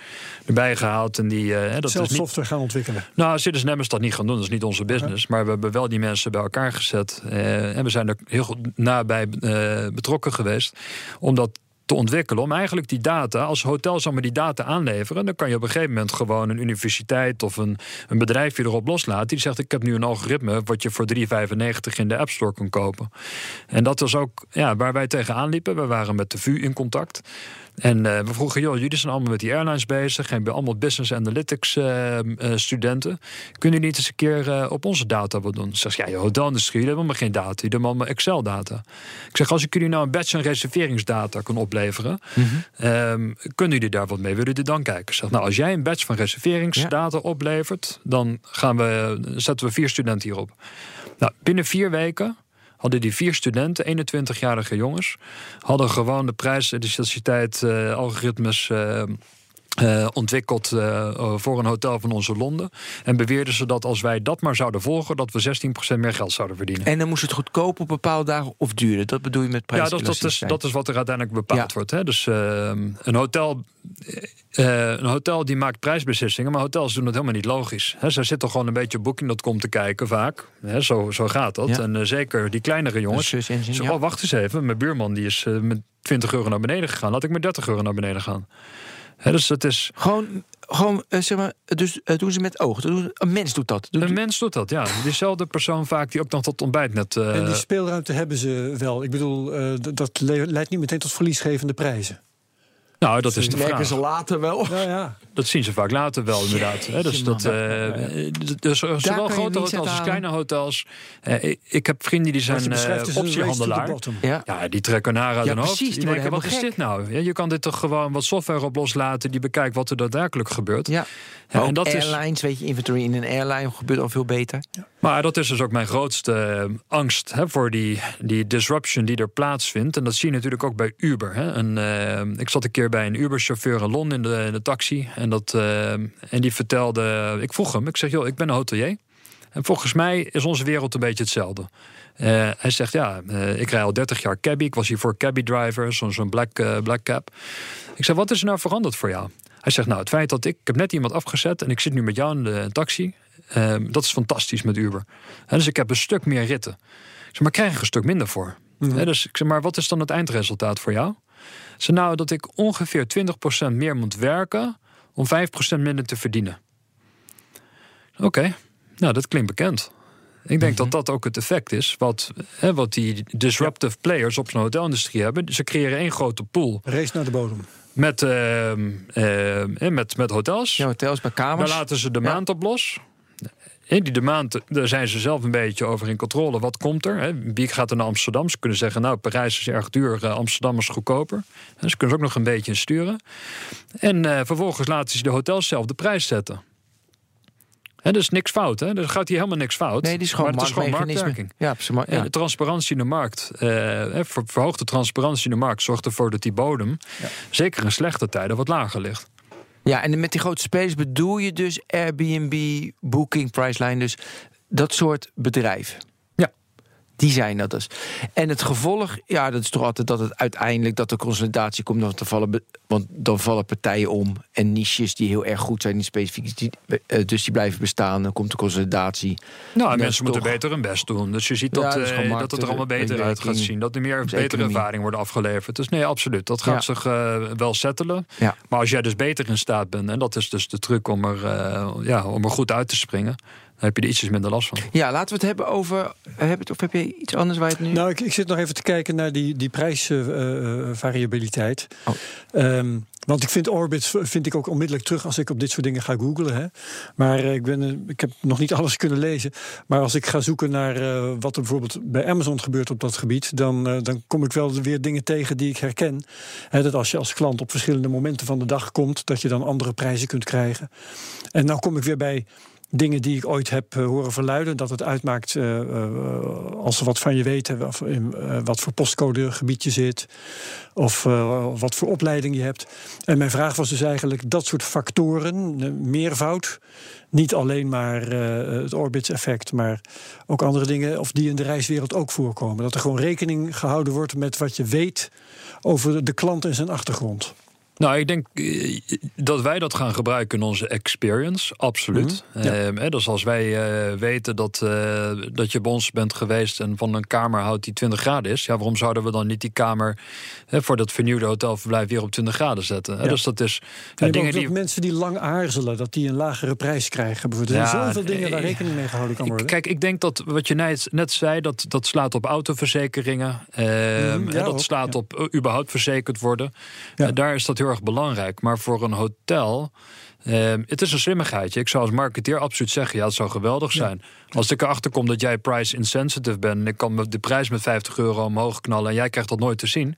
erbij gehaald. En die, uh, dat Zelf software gaan ontwikkelen. Nou, Citizen Nemmers dat niet gaan doen. Dat is niet onze business. Maar we hebben wel die mensen bij elkaar gezet. Uh, en we zijn er heel goed nabij uh, betrokken geweest. Om dat te ontwikkelen om eigenlijk die data, als hotels allemaal die data aanleveren, dan kan je op een gegeven moment gewoon een universiteit of een, een bedrijf je erop loslaten. Die zegt: Ik heb nu een algoritme wat je voor 3,95 in de App Store kan kopen. En dat was ook ja, waar wij tegenaan liepen. We waren met de VU in contact. En uh, we vroegen, joh, jullie zijn allemaal met die airlines bezig. En allemaal business analytics uh, uh, studenten. Kunnen jullie niet eens een keer op onze data wat doen? Zeg ja, je hotelindustrie, hebben helemaal geen data. Die hebben allemaal Excel-data. Ik zeg, als ik jullie nou een batch en reserveringsdata kan opleveren... Mm -hmm. kunnen jullie daar wat mee? Willen jullie dan kijken? Zeg, nou, als jij een batch van reserveringsdata ja. oplevert... dan gaan we, zetten we vier studenten hierop. Nou, binnen vier weken hadden die vier studenten, 21-jarige jongens, hadden gewoon de prijs, de uh, algoritmes. Uh, ontwikkeld uh, voor een hotel van onze Londen. En beweerden ze dat als wij dat maar zouden volgen, dat we 16% meer geld zouden verdienen. En dan moest het goedkoop op bepaalde dagen of duurder. Dat bedoel je met prijs? Ja, dat, dat, is, dat is wat er uiteindelijk bepaald ja. wordt. Hè. Dus uh, een hotel. een hotel die maakt prijsbeslissingen, maar hotels doen het helemaal niet logisch. He, zij zitten gewoon een beetje op Booking.com te kijken, vaak. Zo, zo gaat dat. Ja. En zeker die kleinere jongens. Dus, ja. oh, wacht eens even, mijn buurman die is met 20 euro naar beneden gegaan. Laat ik met 30 euro naar beneden gaan. He, dus het is. Gewoon, gewoon uh, zeg maar, dus uh, doen ze met ogen. Een mens doet dat. Doet een mens doet dat, ja. Diezelfde persoon vaak die ook nog tot ontbijt net. Uh... En die speelruimte hebben ze wel. Ik bedoel, dat leidt niet meteen tot verliesgevende prijzen. Nou, dat is de merken vraag. ze later wel. Nou ja. Dat zien ze vaak later wel, inderdaad. Jeetje, dus dat, uh, dus zowel grote hotels als kleine hotels. Uh, ik, ik, heb vrienden die zijn uh, optiehandelaar. Ja. ja, die trekken naar uit ja, hun precies, hoofd. Die, die denken, wat gek. is dit nou? Ja, je kan dit toch gewoon wat software op loslaten... die bekijkt wat er daadwerkelijk gebeurt. Ja. Ja, en dat airlines, is, weet je, inventory in een airline gebeurt al veel beter. Ja. Maar dat is dus ook mijn grootste uh, angst hè, voor die, die disruption die er plaatsvindt. En dat zie je natuurlijk ook bij Uber. Hè. En, uh, ik zat een keer bij een Uber-chauffeur in Londen in de, taxi. En, dat, uh, en die vertelde, ik vroeg hem, ik zeg, joh, ik ben een hotelier. En volgens mij is onze wereld een beetje hetzelfde. hij zegt, ja, ik rij al 30 jaar cabby. Ik was hier voor cabby driver, zo'n zo black, black cab. Ik zeg, wat is er nou veranderd voor jou? Hij zegt, nou, het feit dat ik heb net iemand afgezet en ik zit nu met jou in de taxi. Uh, dat is fantastisch met Uber. He, dus ik heb een stuk meer ritten. Ik zeg, maar krijg ik een stuk minder voor. Mm -hmm. He, dus ik zeg, maar wat is dan het eindresultaat voor jou? Ze nou dat ik ongeveer 20% meer moet werken om 5% minder te verdienen. Oké, okay. nou dat klinkt bekend. Ik denk mm -hmm. dat dat ook het effect is wat, hè, wat die disruptive players op zo'n hotelindustrie hebben. Ze creëren één grote pool. Race naar de bodem. Met, uh, uh, met, met hotels. Ja, hotels bij kamers. Daar laten ze de maand op los. Die de maand, daar zijn ze zelf een beetje over in controle. Wat komt er? Wie gaat er naar Amsterdam? Ze kunnen zeggen, nou, Parijs is erg duur, Amsterdam is goedkoper. Ze kunnen ze ook nog een beetje sturen. En uh, vervolgens laten ze de hotels zelf de prijs zetten. He, dus niks fout, hè? Er gaat hier helemaal niks fout. Nee, die is gewoon, maar het is gewoon marktwerking. Ja, maar, ja. En de transparantie in de markt, uh, verhoogde transparantie in de markt zorgt ervoor dat die bodem, ja. zeker in slechte tijden, wat lager ligt. Ja, en met die grote spelers bedoel je dus Airbnb, Booking, Priceline, dus dat soort bedrijven. Die zijn dat dus. En het gevolg, ja, dat is toch altijd dat het uiteindelijk dat de consolidatie komt. Want dan vallen, want dan vallen partijen om. En niches die heel erg goed zijn, niet specifiek. Die, dus die blijven bestaan. Dan komt de consolidatie. Nou, en mensen moeten toch... beter hun best doen. Dus je ziet dat, ja, dat, dat het er allemaal beter uit gaat zien. Dat er meer betere ervaring wordt afgeleverd. Dus nee, absoluut. Dat gaat ja. zich uh, wel settelen. Ja. Maar als jij dus beter in staat bent, en dat is dus de truc om er, uh, ja, om er goed uit te springen. Dan heb je er ietsjes minder last van. Ja, laten we het hebben over. Heb het, of heb je iets anders waar je het nu. Nou, ik, ik zit nog even te kijken naar die, die prijsvariabiliteit. Uh, oh. um, want ik vind Orbit vind ik ook onmiddellijk terug als ik op dit soort dingen ga googlen. Hè. Maar uh, ik, ben, ik heb nog niet alles kunnen lezen. Maar als ik ga zoeken naar uh, wat er bijvoorbeeld bij Amazon gebeurt op dat gebied, dan, uh, dan kom ik wel weer dingen tegen die ik herken. Hè, dat als je als klant op verschillende momenten van de dag komt, dat je dan andere prijzen kunt krijgen. En nou kom ik weer bij dingen die ik ooit heb uh, horen verluiden. Dat het uitmaakt uh, uh, als ze wat van je weten. Wat, in, wat voor postcodegebied je zit. Of wat voor opleiding je hebt. En mijn vraag was dus eigenlijk dat soort factoren. meervoud. Niet alleen maar het orbits-effect, maar ook andere dingen. Of die in de reiswereld ook voorkomen. Dat er gewoon rekening gehouden wordt met wat je weet over de klant en zijn achtergrond. Nou, ik denk eh, dat wij dat gaan gebruiken in onze experience, absoluut. Mm dus als wij uh, weten dat, uh, dat je bij ons bent geweest en van een kamer houdt die 20 graden is, ja, waarom zouden we dan niet die kamer voor dat vernieuwde hotelverblijf weer op 20 graden zetten? Ja. Dus dat is ja, dingen die mensen die lang aarzelen, dat die een lagere prijs krijgen. Bijvoorbeeld. Er zijn zoveel dingen waar rekening mee gehouden kan worden. Kijk, ik denk dat wat je net, net zei, dat, dat slaat op autoverzekeringen, mm, dat slaat op überhaupt verzekerd worden. daar is dat heel erg belangrijk. Maar voor een hotel. Uh, het is een slimmigheidje. Ik zou als marketeer absoluut zeggen: ja, het zou geweldig zijn. Als ik erachter kom dat jij price insensitive bent. en ik kan de prijs met 50 euro omhoog knallen. en jij krijgt dat nooit te zien.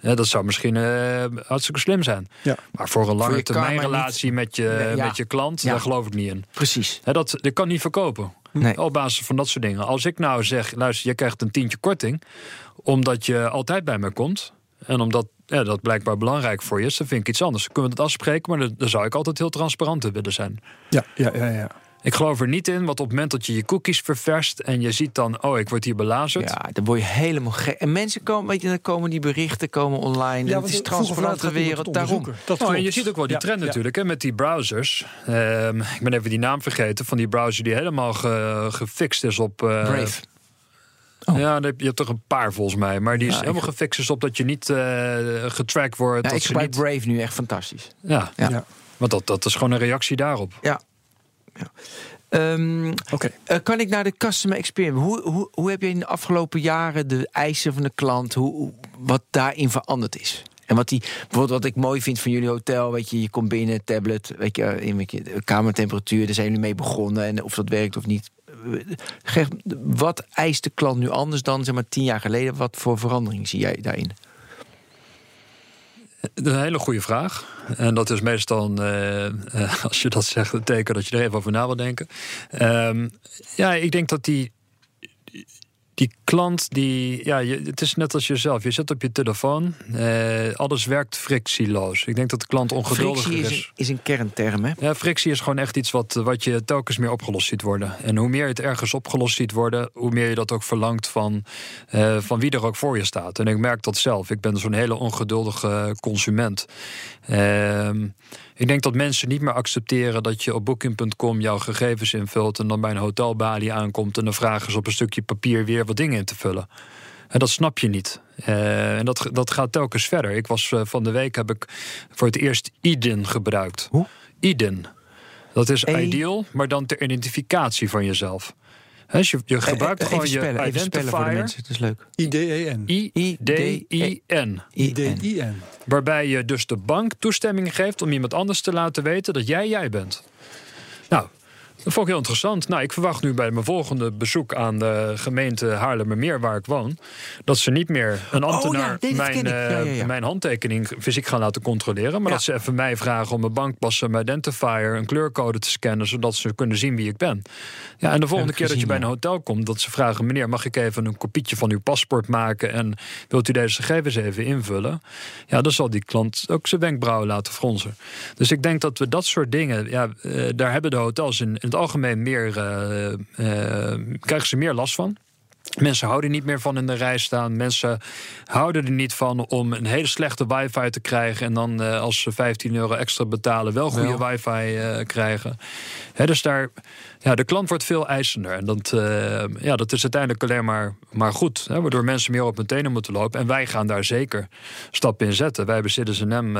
Ja, dat zou misschien uh, hartstikke slim zijn. Ja. Maar voor een lange termijn relatie met, je, met je klant, daar geloof ik niet in. Precies. dat, dat kan niet verkopen. Nee. Op basis van dat soort dingen. Als ik nou zeg, luister, je krijgt een tientje korting, omdat je altijd bij me komt. En omdat ja, dat blijkbaar belangrijk voor je is, dan vind ik iets anders. Dan kunnen we het afspreken, maar dan zou ik altijd heel transparant in willen zijn. Ja, ja, ja, ja. Ik geloof er niet in, want op het moment dat je je cookies ververst en je ziet dan, oh, ik word hier belazerd. Ja, dan word je helemaal gek. En mensen komen, weet je, dan komen die berichten komen online. Ja, het is transparante wereld. Daarom. Dat oh, en je ziet ook wel die trend natuurlijk, hè, met die browsers. Ehm, ik ben even die naam vergeten van die browser die helemaal gefixt is op. Uh, Brave. Oh. Ja, je hebt toch een paar volgens mij. Maar die is helemaal ik... gefixt op dat je niet uh, getrackt wordt. Ja, dat ik gebruik niet... Brave nu echt fantastisch. Ja, ja. want dat, dat is gewoon een reactie daarop. Ja. ja. Um, okay. uh, kan ik naar de customer experience? Hoe, hoe, hoe heb je in de afgelopen jaren de eisen van de klant, hoe, wat daarin veranderd is? En wat die, bijvoorbeeld wat ik mooi vind van jullie hotel, weet je, je komt binnen, tablet, weet je, in je, kamertemperatuur, daar zijn jullie mee begonnen en of dat werkt of niet, wat eist de klant nu anders dan zeg maar tien jaar geleden? Wat voor verandering zie jij daarin? Een hele goede vraag. En dat is meestal, uh, [laughs] als je dat zegt, een teken dat je er even over na wil denken. Um, ja, ik denk dat die die klant die, ja, je, het is net als jezelf. Je zit op je telefoon, eh, alles werkt frictieloos. Ik denk dat de klant ongeduldig is. Frictie is een, is een kernterm, hè? Ja, frictie is gewoon echt iets wat, wat je telkens meer opgelost ziet worden. En hoe meer je het ergens opgelost ziet worden, hoe meer je dat ook verlangt van, uh, van wie er ook voor je staat. En ik merk dat zelf. Ik ben zo'n hele ongeduldige consument. Uh, ik denk dat mensen niet meer accepteren dat je op booking.com jouw gegevens invult en dan bij een hotelbalie aankomt en dan vragen ze op een stukje papier weer wat dingen in te vullen. En dat snap je niet. Uh, en dat, dat gaat telkens verder. Ik was uh, van de week heb ik voor het eerst IDIN gebruikt. Hoe? IDIN. Dat is e ideal, maar dan ter identificatie van jezelf. Dus je, je eh, gebruikt gewoon spellen, je identifier. Mensen, het is leuk. I-D-E-N. I-D-I-N. I-D-I-N. Waarbij je dus de bank toestemming geeft om iemand anders te laten weten dat jij jij bent. Nou, dat vond ik heel interessant. Nou, ik verwacht nu bij mijn volgende bezoek aan de gemeente Haarlemmermeer, waar ik woon, dat ze niet meer een oh, ambtenaar mijn, uh, mijn handtekening fysiek gaan laten controleren, maar dat ze even mij vragen om mijn bankpas en mijn identifier, een kleurcode te scannen, zodat ze kunnen zien wie ik ben. Ja, en de volgende keer dat je bij een hotel komt, dat ze vragen: meneer, mag ik even een kopietje van uw paspoort maken en wilt u deze gegevens even invullen? Ja, dan zal die klant ook zijn wenkbrauwen laten fronsen. Dus ik denk dat we dat soort dingen, ja, uh, daar hebben de hotels in het algemeen meer, uh, krijgen ze meer last van. Mensen houden niet meer van in de rij staan. Mensen houden er niet van om een hele slechte wifi te krijgen. En dan uh, als ze 15 euro extra betalen, wel goede wifi uh, krijgen. Dus daar, ja, de klant wordt veel eisender. En dat, uh, ja, dat is uiteindelijk alleen maar, maar goed. Hè, waardoor mensen meer op hun tenen moeten lopen. En wij gaan daar zeker stappen in zetten. Wij bij Citizen M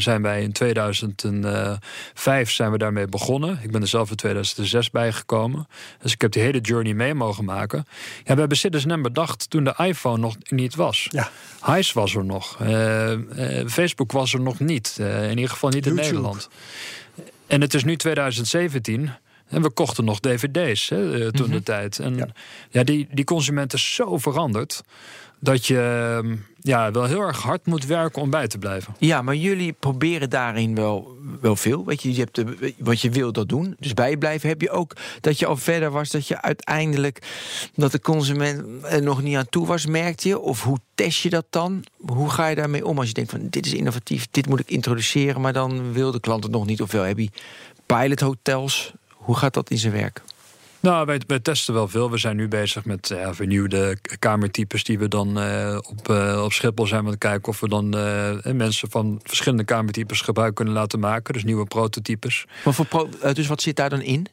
zijn wij in 2005 zijn we daarmee begonnen. Ik ben er zelf in 2006 bijgekomen. Dus ik heb die hele journey mee mogen maken. Ja, we hebben Citizen M bedacht toen de iPhone nog niet was. Ja. Highs was er nog. Uh, Facebook was er nog niet. In ieder geval niet in Nederland. En het is nu 2017. En we kochten nog dvd's hè, toen de mhm. tijd. En ja, ja die, die consument is zo veranderd dat je ehm, ja, wel heel erg hard moet werken om bij te blijven. Ja, maar jullie proberen daarin wel, wel veel. Weet je, je hebt de, wat je wil, dat doen. Dus bijblijven heb je ook dat je al verder was, dat je uiteindelijk dat de consument er nog niet aan toe was, merkte je? Of hoe test je dat dan? Hoe ga je daarmee om als je denkt van dit is innovatief, dit moet ik introduceren, maar dan wil de klant het nog niet? Ofwel heb je pilothotels. Hoe gaat dat in zijn werk? Nou, wij, wij, testen wel veel. We zijn nu bezig met ja, vernieuwde kamertypes die we dan uh, op, uh, op Schiphol zijn. Om te kijken of we dan uh, mensen van verschillende kamertypes gebruik kunnen laten maken. Dus nieuwe prototypes. Maar voor pro dus wat zit daar dan in?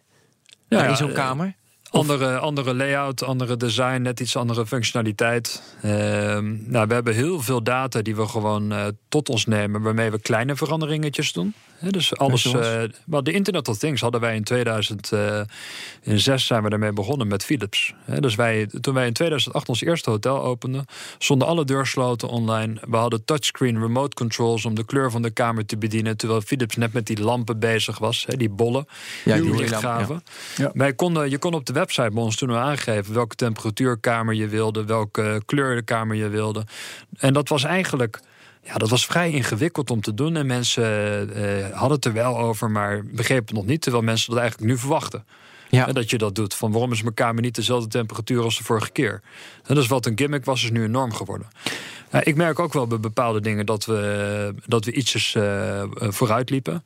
Ja, in zo'n kamer? Andere, andere layout, andere design, net iets andere functionaliteit. Uh, nou, we hebben heel veel data die we gewoon uh, tot ons nemen, waarmee we kleine veranderingetjes doen. Dus alles. Uh, de Internet of Things hadden wij in 2006 zijn we daarmee begonnen met Philips. dus wij, toen wij in 2008 ons eerste hotel openden, stonden alle deursloten online. We hadden touchscreen remote controls om de kleur van de kamer te bedienen, terwijl Philips net met die lampen bezig was, die bollen, ja, die lichtgaven. Ja. Ja. Wij konden, je kon op de website bij ons toen aangegeven welke temperatuurkamer je wilde, welke kleur de kamer je wilde. En dat was eigenlijk. Ja, dat was vrij ingewikkeld om te doen. En mensen uh, hadden het er wel over, maar begrepen het nog niet. Terwijl mensen dat eigenlijk nu verwachten. Ja. En dat je dat doet. Van waarom is mijn kamer niet dezelfde temperatuur als de vorige keer? En dat is wat een gimmick was, is nu een norm geworden. Ja, ik merk ook wel bij bepaalde dingen dat we, dat we ietsjes uh, vooruit liepen.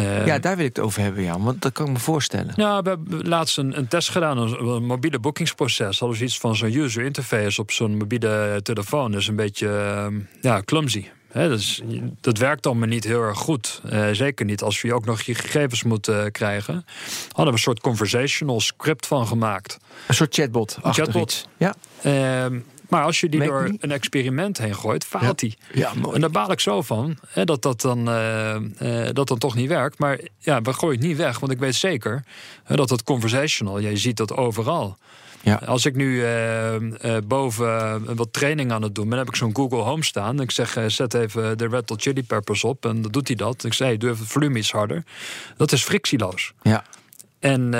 Uh, ja, daar wil ik het over hebben, ja, want dat kan ik me voorstellen. Nou, we hebben laatst een, een test gedaan, een, mobiele boekingsproces. Hadden we iets van zo'n user interface op zo'n mobiele telefoon. Dus een beetje ja, clumsy. He, dus, dat werkt dan maar niet heel erg goed. Uh, zeker niet als je ook nog je gegevens moet uh, krijgen. Hadden we een soort conversational script van gemaakt. Een soort chatbot. Chatbot. Ja. Uh, maar als je die door een experiment heen gooit, faalt die. Ja, en daar baal ik zo van hè, dat dat dan, uh, uh, dat dan toch niet werkt. Maar ja, we gooien het niet weg, want ik weet zeker dat het conversational, je ziet dat overal. Ja. Als ik nu uh, boven wat training aan het doen ben, heb ik zo'n Google Home staan. Ik zeg, zet even de Red Hot Chili Peppers op. En dan doet hij dat. Ik zeg, hey, doe even het volume iets harder. Dat is frictieloos. Ja. En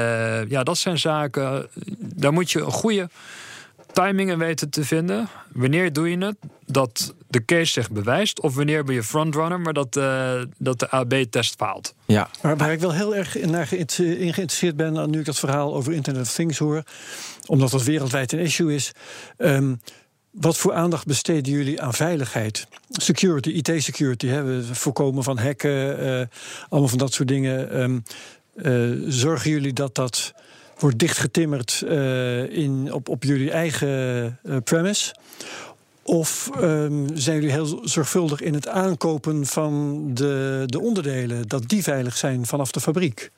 ja, dat zijn zaken, daar moet je een goede timingen weten te vinden. Wanneer doe je het dat de case zich bewijst? Of wanneer ben je frontrunner, maar dat, uh, dat de AB-test faalt? Ja. Maar waar ik wel heel erg naar geïnteresseerd ben... nu ik dat verhaal over Internet of Things hoor... omdat dat wereldwijd een issue is... Um, wat voor aandacht besteden jullie aan veiligheid? Security, IT-security, we voorkomen van hacken, uh, allemaal van dat soort dingen. Um, uh, zorgen jullie dat dat wordt dichtgetimmerd uh, in, op, op jullie eigen uh, premise? Of um, zijn jullie heel zorgvuldig in het aankopen van de, de onderdelen, dat die veilig zijn vanaf de fabriek?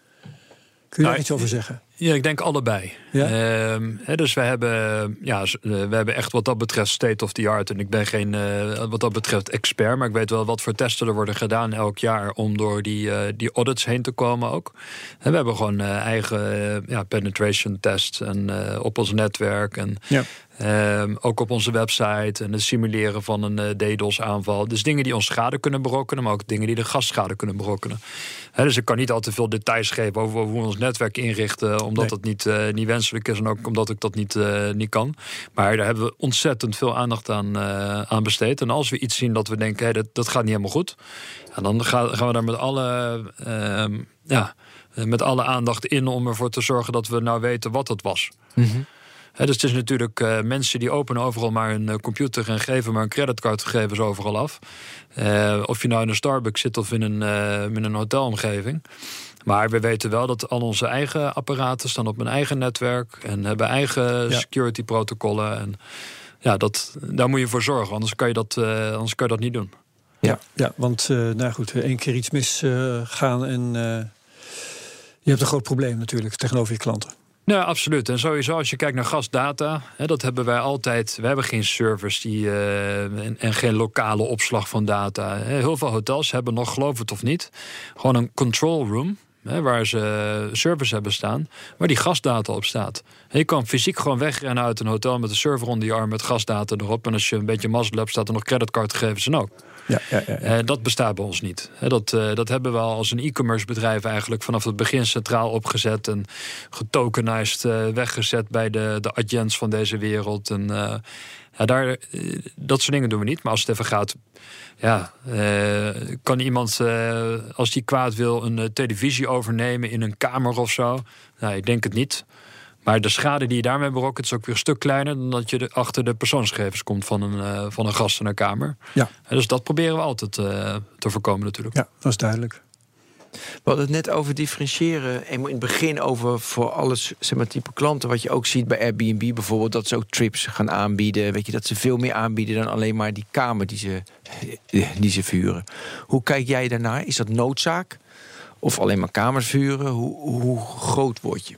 Kun je daar nou, iets over zeggen? Ja, ik denk allebei. Ja? Uh, dus we hebben, ja, eh, we hebben echt wat dat betreft state of the art. En ik ben geen, uh, wat dat betreft, expert. Maar ik weet wel wat voor testen er worden gedaan elk jaar. om door die, uh, die audits heen te komen ook. En we hebben gewoon eigen ja, penetration tests en, op ons netwerk. En ja. Um, ook op onze website en het simuleren van een uh, DDoS-aanval. Dus dingen die ons schade kunnen berokkenen, maar ook dingen die de gastschade kunnen berokkenen. He, dus ik kan niet al te veel details geven over hoe we ons netwerk inrichten, omdat nee. dat niet, uh, niet wenselijk is en ook omdat ik dat niet, uh, niet kan. Maar daar hebben we ontzettend veel aandacht aan, aan besteed. En als we iets zien dat we denken, hey, dat, dat gaat niet helemaal goed, ja, dan gaan, gaan we daar met alle, ehm, ja, met alle aandacht in om ervoor te zorgen dat we nou weten wat het was. Mm -hmm dus het is natuurlijk uh, mensen die openen overal maar een uh, computer en geven maar een creditcardgegevens overal af. Uh, of je nou in een Starbucks zit of in een, in een hotelomgeving. Maar we weten wel dat al onze eigen apparaten staan op een eigen netwerk en hebben eigen ja. security protocollen. En ja, dat, daar moet je voor zorgen, anders kan je dat, anders kan je dat niet doen. Ja, ja want nou goed, één keer iets misgaan en je hebt een groot probleem natuurlijk tegenover je klanten. Ja, absoluut. En sowieso als je kijkt naar gasdata, hè, dat hebben wij altijd. We hebben geen servers die, en, en, geen lokale opslag van data. Heel veel hotels hebben nog, geloof het of niet, gewoon een control room. Hè, waar ze servers hebben staan, waar die gasdata op staat. je kan fysiek gewoon wegrennen uit een hotel met een server onder je arm met gasdata erop. En als je een beetje mazzel hebt, staat er nog creditcardgegevens en ook. Ja, ja, ja. Uh, dat bestaat bij ons niet. dat, uh, dat hebben we al als een e-commerce bedrijf eigenlijk vanaf het begin centraal opgezet en getokenized uh, weggezet bij de, de agents van deze wereld. En daar, dat soort dingen doen we niet. Maar als het even gaat, ja, kan iemand, als die kwaad wil, een televisie overnemen in een kamer of zo? Nou, ik denk het niet. Maar de schade die je daarmee berokkent is ook weer een stuk kleiner dan dat je achter de persoonsgegevens komt van een, uh, van een gast in een kamer. Ja. En dus dat proberen we altijd uh, te voorkomen natuurlijk. Ja, dat is duidelijk. We hadden het net over differentiëren. In het begin over voor alles, zeg maar, type klanten. Wat je ook ziet bij Airbnb bijvoorbeeld. Dat ze ook trips gaan aanbieden. Weet je, dat ze veel meer aanbieden dan alleen maar die kamer die ze, die ze vuren. Hoe kijk jij daarnaar? Is dat noodzaak? Of alleen maar kamers vuren? Hoe, hoe groot word je?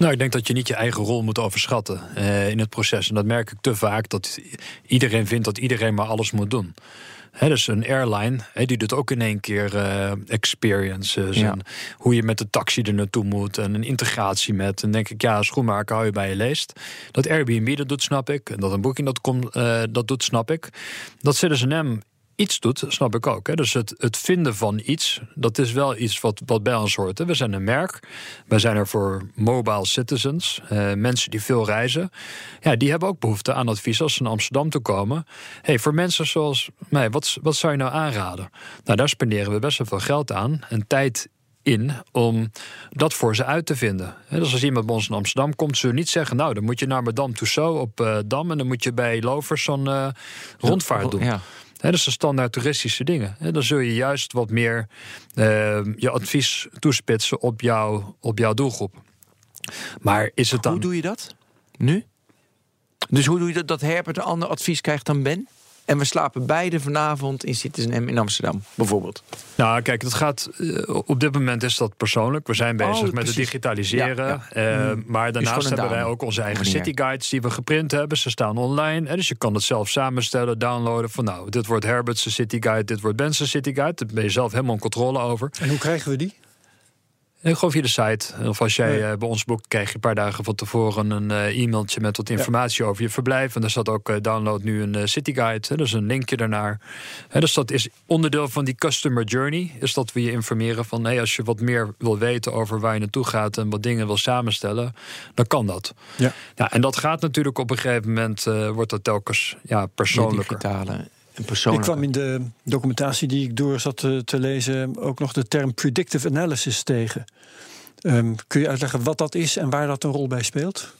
Nou, ik denk dat je niet je eigen rol moet overschatten uh, in het proces. En dat merk ik te vaak, dat iedereen vindt dat iedereen maar alles moet doen. He, dus een airline, die doet ook in één keer uh, experiences. En hoe je met de taxi er naartoe moet. En een integratie met. En denk ik, ja, schoenmaker hou je bij je leest. Dat Airbnb dat doet, snap ik. En dat een Booking.com uh, dat doet, snap ik. Dat Citizen iets doet, snap ik ook. Hè. Dus het, het vinden van iets, dat is wel iets wat, wat bij ons hoort. Hè. We zijn een merk. Wij zijn er voor mobile citizens. Uh, mensen die veel reizen. Ja, die hebben ook behoefte aan advies als ze naar Amsterdam te komen. hey, voor mensen zoals mij, wat, wat zou je nou aanraden? Nou, daar spenderen we best wel veel geld aan. En tijd in om dat voor ze uit te vinden. Dus als iemand bij ons in Amsterdam komt, zullen niet zeggen: Nou, dan moet je naar Madame Tussauds op uh, Dam en dan moet je bij Lovers zo'n uh, rondvaart doen. Ja. He, dat zijn standaard toeristische dingen. He, dan zul je juist wat meer uh, je advies toespitsen op, jou, op jouw doelgroep. Maar is het dan. Hoe doe je dat nu? Dus hoe doe je dat dat Herbert een ander advies krijgt dan Ben? En we slapen beide vanavond in Citizen M in Amsterdam, bijvoorbeeld. Nou, kijk, het gaat. Eh, op dit moment is dat persoonlijk. We zijn bezig oh, met het digitaliseren. Ja, uh, maar daarnaast hebben wij ook onze eigen city guides die we geprint hebben. Ze staan online. En dus je kan het zelf samenstellen, downloaden. Van nou, dit wordt Herbert's City Guide, dit wordt Ben's City Guide. Daar ben je zelf helemaal in controle over. En hoe krijgen we die? Gewoon via de site. Of als jij ja. Eh, bij ons boekt, krijg je een paar dagen van tevoren een uh, e-mailtje met wat informatie over je verblijf. En daar staat ook uh, download nu een uh, city guide. Hè, dus een linkje daarnaar. Hè, dus dat is onderdeel van die customer journey. Is dat we je informeren van hey, als je wat meer wil weten over waar je naartoe gaat en wat dingen wil samenstellen, dan kan dat. Ja. Ja, en dat gaat natuurlijk op een gegeven moment, wordt dat telkens ja, persoonlijker. Digitale ik kwam in de documentatie die ik door zat te, te lezen ook nog de term predictive analysis tegen. Um, kun je uitleggen wat dat is en waar dat een rol bij speelt?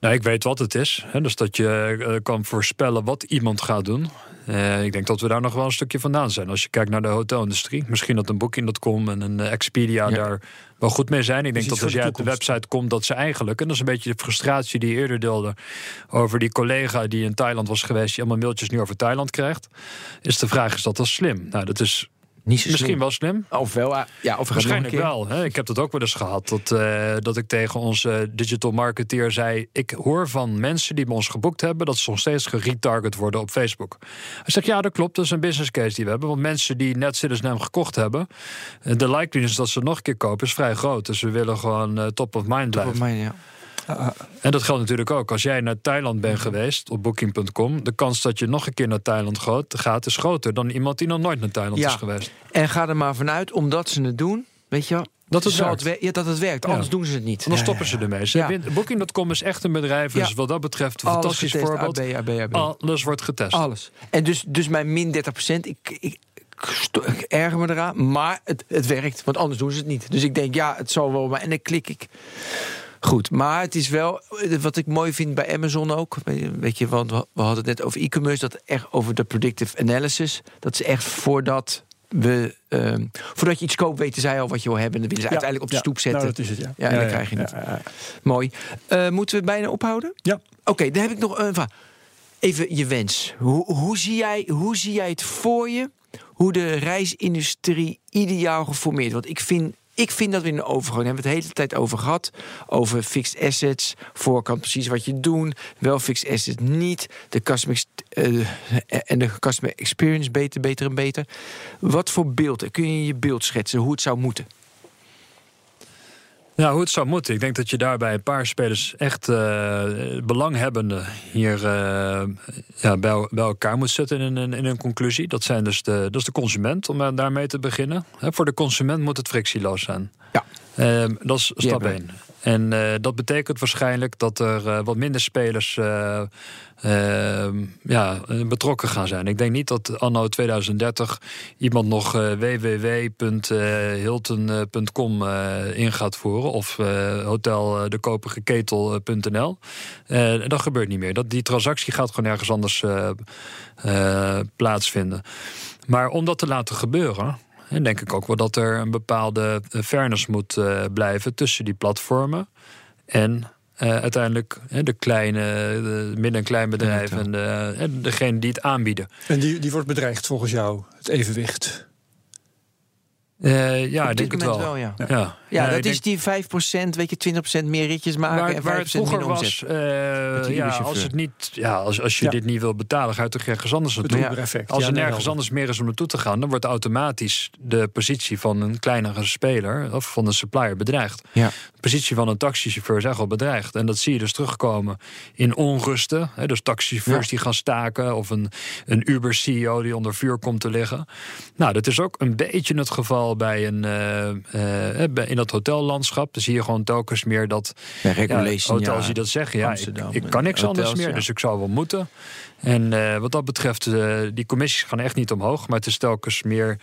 Nou, ik weet wat het is. Hè, dus dat je uh, kan voorspellen wat iemand gaat doen. Uh, ik denk dat we daar nog wel een stukje vandaan zijn. Als je kijkt naar de hotelindustrie. Misschien dat een Booking.com en een Expedia daar wel goed mee zijn. Ik denk dat als jij op de website komt, dat ze eigenlijk... en dat is een beetje de frustratie die je eerder deelde... over die collega die in Thailand was geweest... die allemaal mailtjes nu over Thailand krijgt. Is de vraag, is dat wel slim? Nou, dat is Misschien wel slim. Of wel, ja, of Waarschijnlijk wel. Hè. Ik heb dat ook wel eens gehad. Dat, uh, dat ik tegen onze digital marketeer zei... ik hoor van mensen die bij ons geboekt hebben... dat ze nog steeds geretarget worden op Facebook. Hij zegt, ja, dat klopt. Dat is een business case die we hebben. Want mensen die net Citizen gekocht hebben... Eh, de likeliness dat ze nog een keer kopen is vrij groot. Dus we willen gewoon uh, top of mind blijven. Top of mind, ja. En dat geldt natuurlijk ook. Als jij naar Thailand bent geweest op booking.com, de kans dat je nog een keer naar Thailand gaat is groter dan iemand die nog nooit naar Thailand is geweest. En ga er maar vanuit, omdat ze het doen, weet je dat het, werkt. Het, ja, dat het werkt, anders doen ze het niet. dan stoppen ze ermee. Booking.com is echt een bedrijf, dus wat dat betreft een fantastisch voorbeeld. AB, AB, AB. Alles wordt getest. Alles. En dus, dus mijn min 30 procent, ik, ik, ik erger me eraan, maar het, het werkt, want anders doen ze het niet. Dus ik denk, ja, het zal wel, maar en dan klik ik. Goed, maar het is wel wat ik mooi vind bij Amazon ook. Weet je, want we hadden het net over e-commerce, dat echt over de predictive analysis. Dat is echt voordat we, uh, voordat je iets koopt, weten zij al wat je wil hebben. En dan willen ze uiteindelijk op de stoep zetten. Nou, dat is het, ja. ja en dan krijg je het. Mooi. Uh, moeten we bijna ophouden? Ja. Oké, dan heb ik nog een vraag. Even je wens. Hoe, hoe, zie jij, hoe zie jij het voor je? Hoe de reisindustrie ideaal geformeerd wordt? Ik vind ik vind dat we in de overgang hebben het de hele tijd over gehad. Over fixed assets. Voorkant precies wat je doet. Wel fixed assets niet. De customer, uh, en de customer experience beter, beter en beter. Wat voor beeld? Kun je je beeld schetsen hoe het zou moeten? Ja, hoe het zou moeten. Ik denk dat je daarbij een paar spelers echt uh, belanghebbenden hier uh, ja, bij, bij, elkaar moet zetten in, in, in, een conclusie. Dat, zijn dus de, dat is de consument, om daarmee te beginnen. voor de consument moet het frictieloos zijn. Ja. Uh, dat is stap 1. En uh, dat betekent waarschijnlijk dat er uh, wat minder spelers uh, ja, betrokken gaan zijn. Ik denk niet dat anno 2030 iemand nog www.hilton.com in gaat voeren of hotel de kopige ketel.nl. dat gebeurt niet meer. Dat, die transactie gaat gewoon ergens anders plaatsvinden. Maar om dat te laten gebeuren, En denk ik ook wel dat er een bepaalde eh, fairness moet uh, blijven tussen die platformen en uh, uiteindelijk de kleine, de midden- en kleinbedrijven en de, degene die het aanbieden. En die, die wordt bedreigd volgens jou, het evenwicht? Uh, ja, Op denk het wel. wel ja. ja. ja. Ja, dat is die 5%, weet je, 20% meer ritjes maken waar, en 5% waar het vroeger was, uh, ja, als, het niet, ja, als, als je Ja. dit niet wil betalen, ga je toch ergens anders naartoe. Als er nergens anders meer is om naartoe te gaan, dan wordt automatisch de positie van een kleinere speler of van een supplier bedreigd. Ja. De positie van een taxichauffeur is echt wel bedreigd. En dat zie je dus terugkomen in onrusten. Hè, dus taxichauffeurs Ja. die gaan staken of een, een Uber-CEO die onder vuur komt te liggen. Nou, dat is ook een beetje het geval bij een, eh, eh, bij- in dat hotellandschap. Dan zie je gewoon telkens meer dat Bij ja, hotels ja. die dat zeggen. Ja, ik, kan niks anders meer, ja. dus ik zou wel moeten. En eh, wat dat betreft, eh, die commissies gaan echt niet omhoog. Maar het is telkens meer,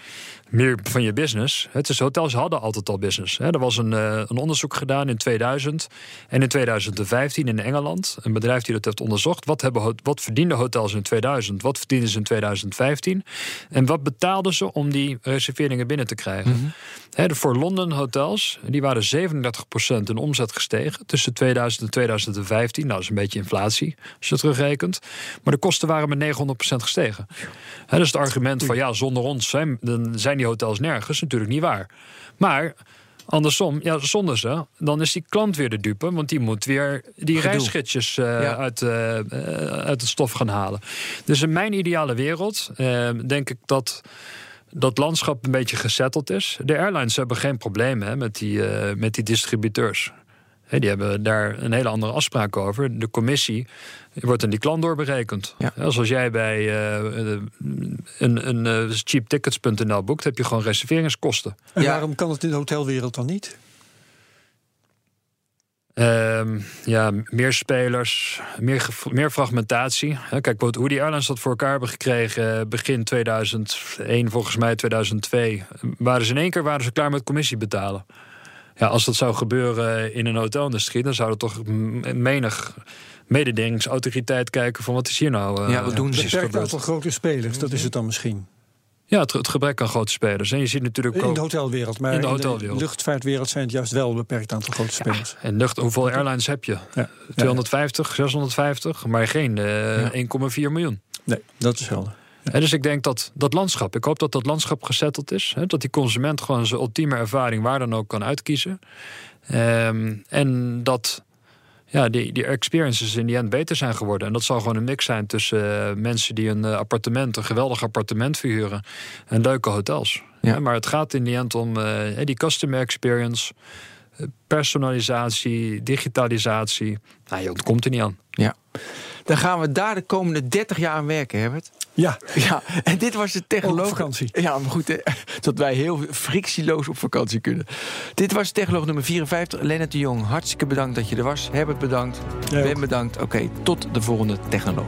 meer van je business. Het is, hotels hadden altijd al business. Hè. Er was een, eh, een onderzoek gedaan in 2000 en in 2015 in Engeland. Een bedrijf die dat heeft onderzocht. Wat, hebben, wat verdienden hotels in 2000? Wat verdienden ze in 2015? En wat betaalden ze om die reserveringen binnen te krijgen? Hè, de voor Londen hotels, die waren 37% in omzet gestegen tussen 2000 en 2015. Nou, dat is een beetje inflatie als je het terugrekent. Maar de kosten waren met 900% gestegen. Hè, dus het argument van ja, zonder ons zijn, dan zijn die hotels nergens, natuurlijk niet waar. Maar andersom, ja, zonder ze, dan is die klant weer de dupe, want die moet weer die Gedoe. reisgidsjes eh, Ja. uit, eh, uit het stof gaan halen. Dus in mijn ideale wereld denk ik dat dat landschap een beetje gesetteld is. De airlines hebben geen probleem hè, met, die, met die distributeurs. Die hebben daar een hele andere afspraak over. De commissie wordt aan die klant doorberekend. Ja. Als als jij bij eh, een, een eh, cheaptickets.nl boekt, heb je gewoon reserveringskosten. En Ja. waarom kan het in de hotelwereld dan niet? Ehm, ja, meer spelers, meer, meer fragmentatie. Hè, Kijk, wat- hoe die airlines dat voor elkaar hebben gekregen... eh, begin 2001, volgens mij 2002... waren ze in één keer waren ze klaar met commissie betalen. Ja, als dat zou gebeuren in een hotelindustrie... dan zou er toch menig mededingingsautoriteit kijken... van wat is hier nou... eh, Ja, wat doen ze? precies Beperkt gebeurd. aantal grote spelers, dat is het dan misschien. Ja, het, het gebrek aan grote spelers. En je ziet natuurlijk In ook... de hotelwereld, maar In in de luchtvaartwereld zijn het juist wel een beperkt aantal grote spelers. En lucht, hoeveel airlines heb je? Ja. 250, 650, maar geen eh, 1,4 miljoen. Nee, dat is helder. Hè, dus ik denk dat dat landschap, ik hoop dat dat landschap gezetteld is. Hè, dat die consument gewoon zijn ultieme ervaring waar dan ook kan uitkiezen. Ehm, en dat ja, die, die experiences in die end beter zijn geworden. En dat zal gewoon een mix zijn tussen eh, mensen die een eh, appartement, een geweldig appartement verhuren. En leuke hotels. Ja. Maar het gaat in die end om eh, die customer experience. Personalisatie, digitalisatie. Nou, je ontkomt er niet aan. Ja. Dan gaan we daar de komende 30 jaar aan werken, Herbert. Ja, Ja, en dit was de technoloog. op vakantie. Ja, maar goed, dat wij heel frictieloos op vakantie kunnen. Dit was technoloog nummer 54. Lennart de Jong, hartstikke bedankt dat je er was. Herbert bedankt. Jij Ben ook. bedankt. Oké, tot de volgende technoloog.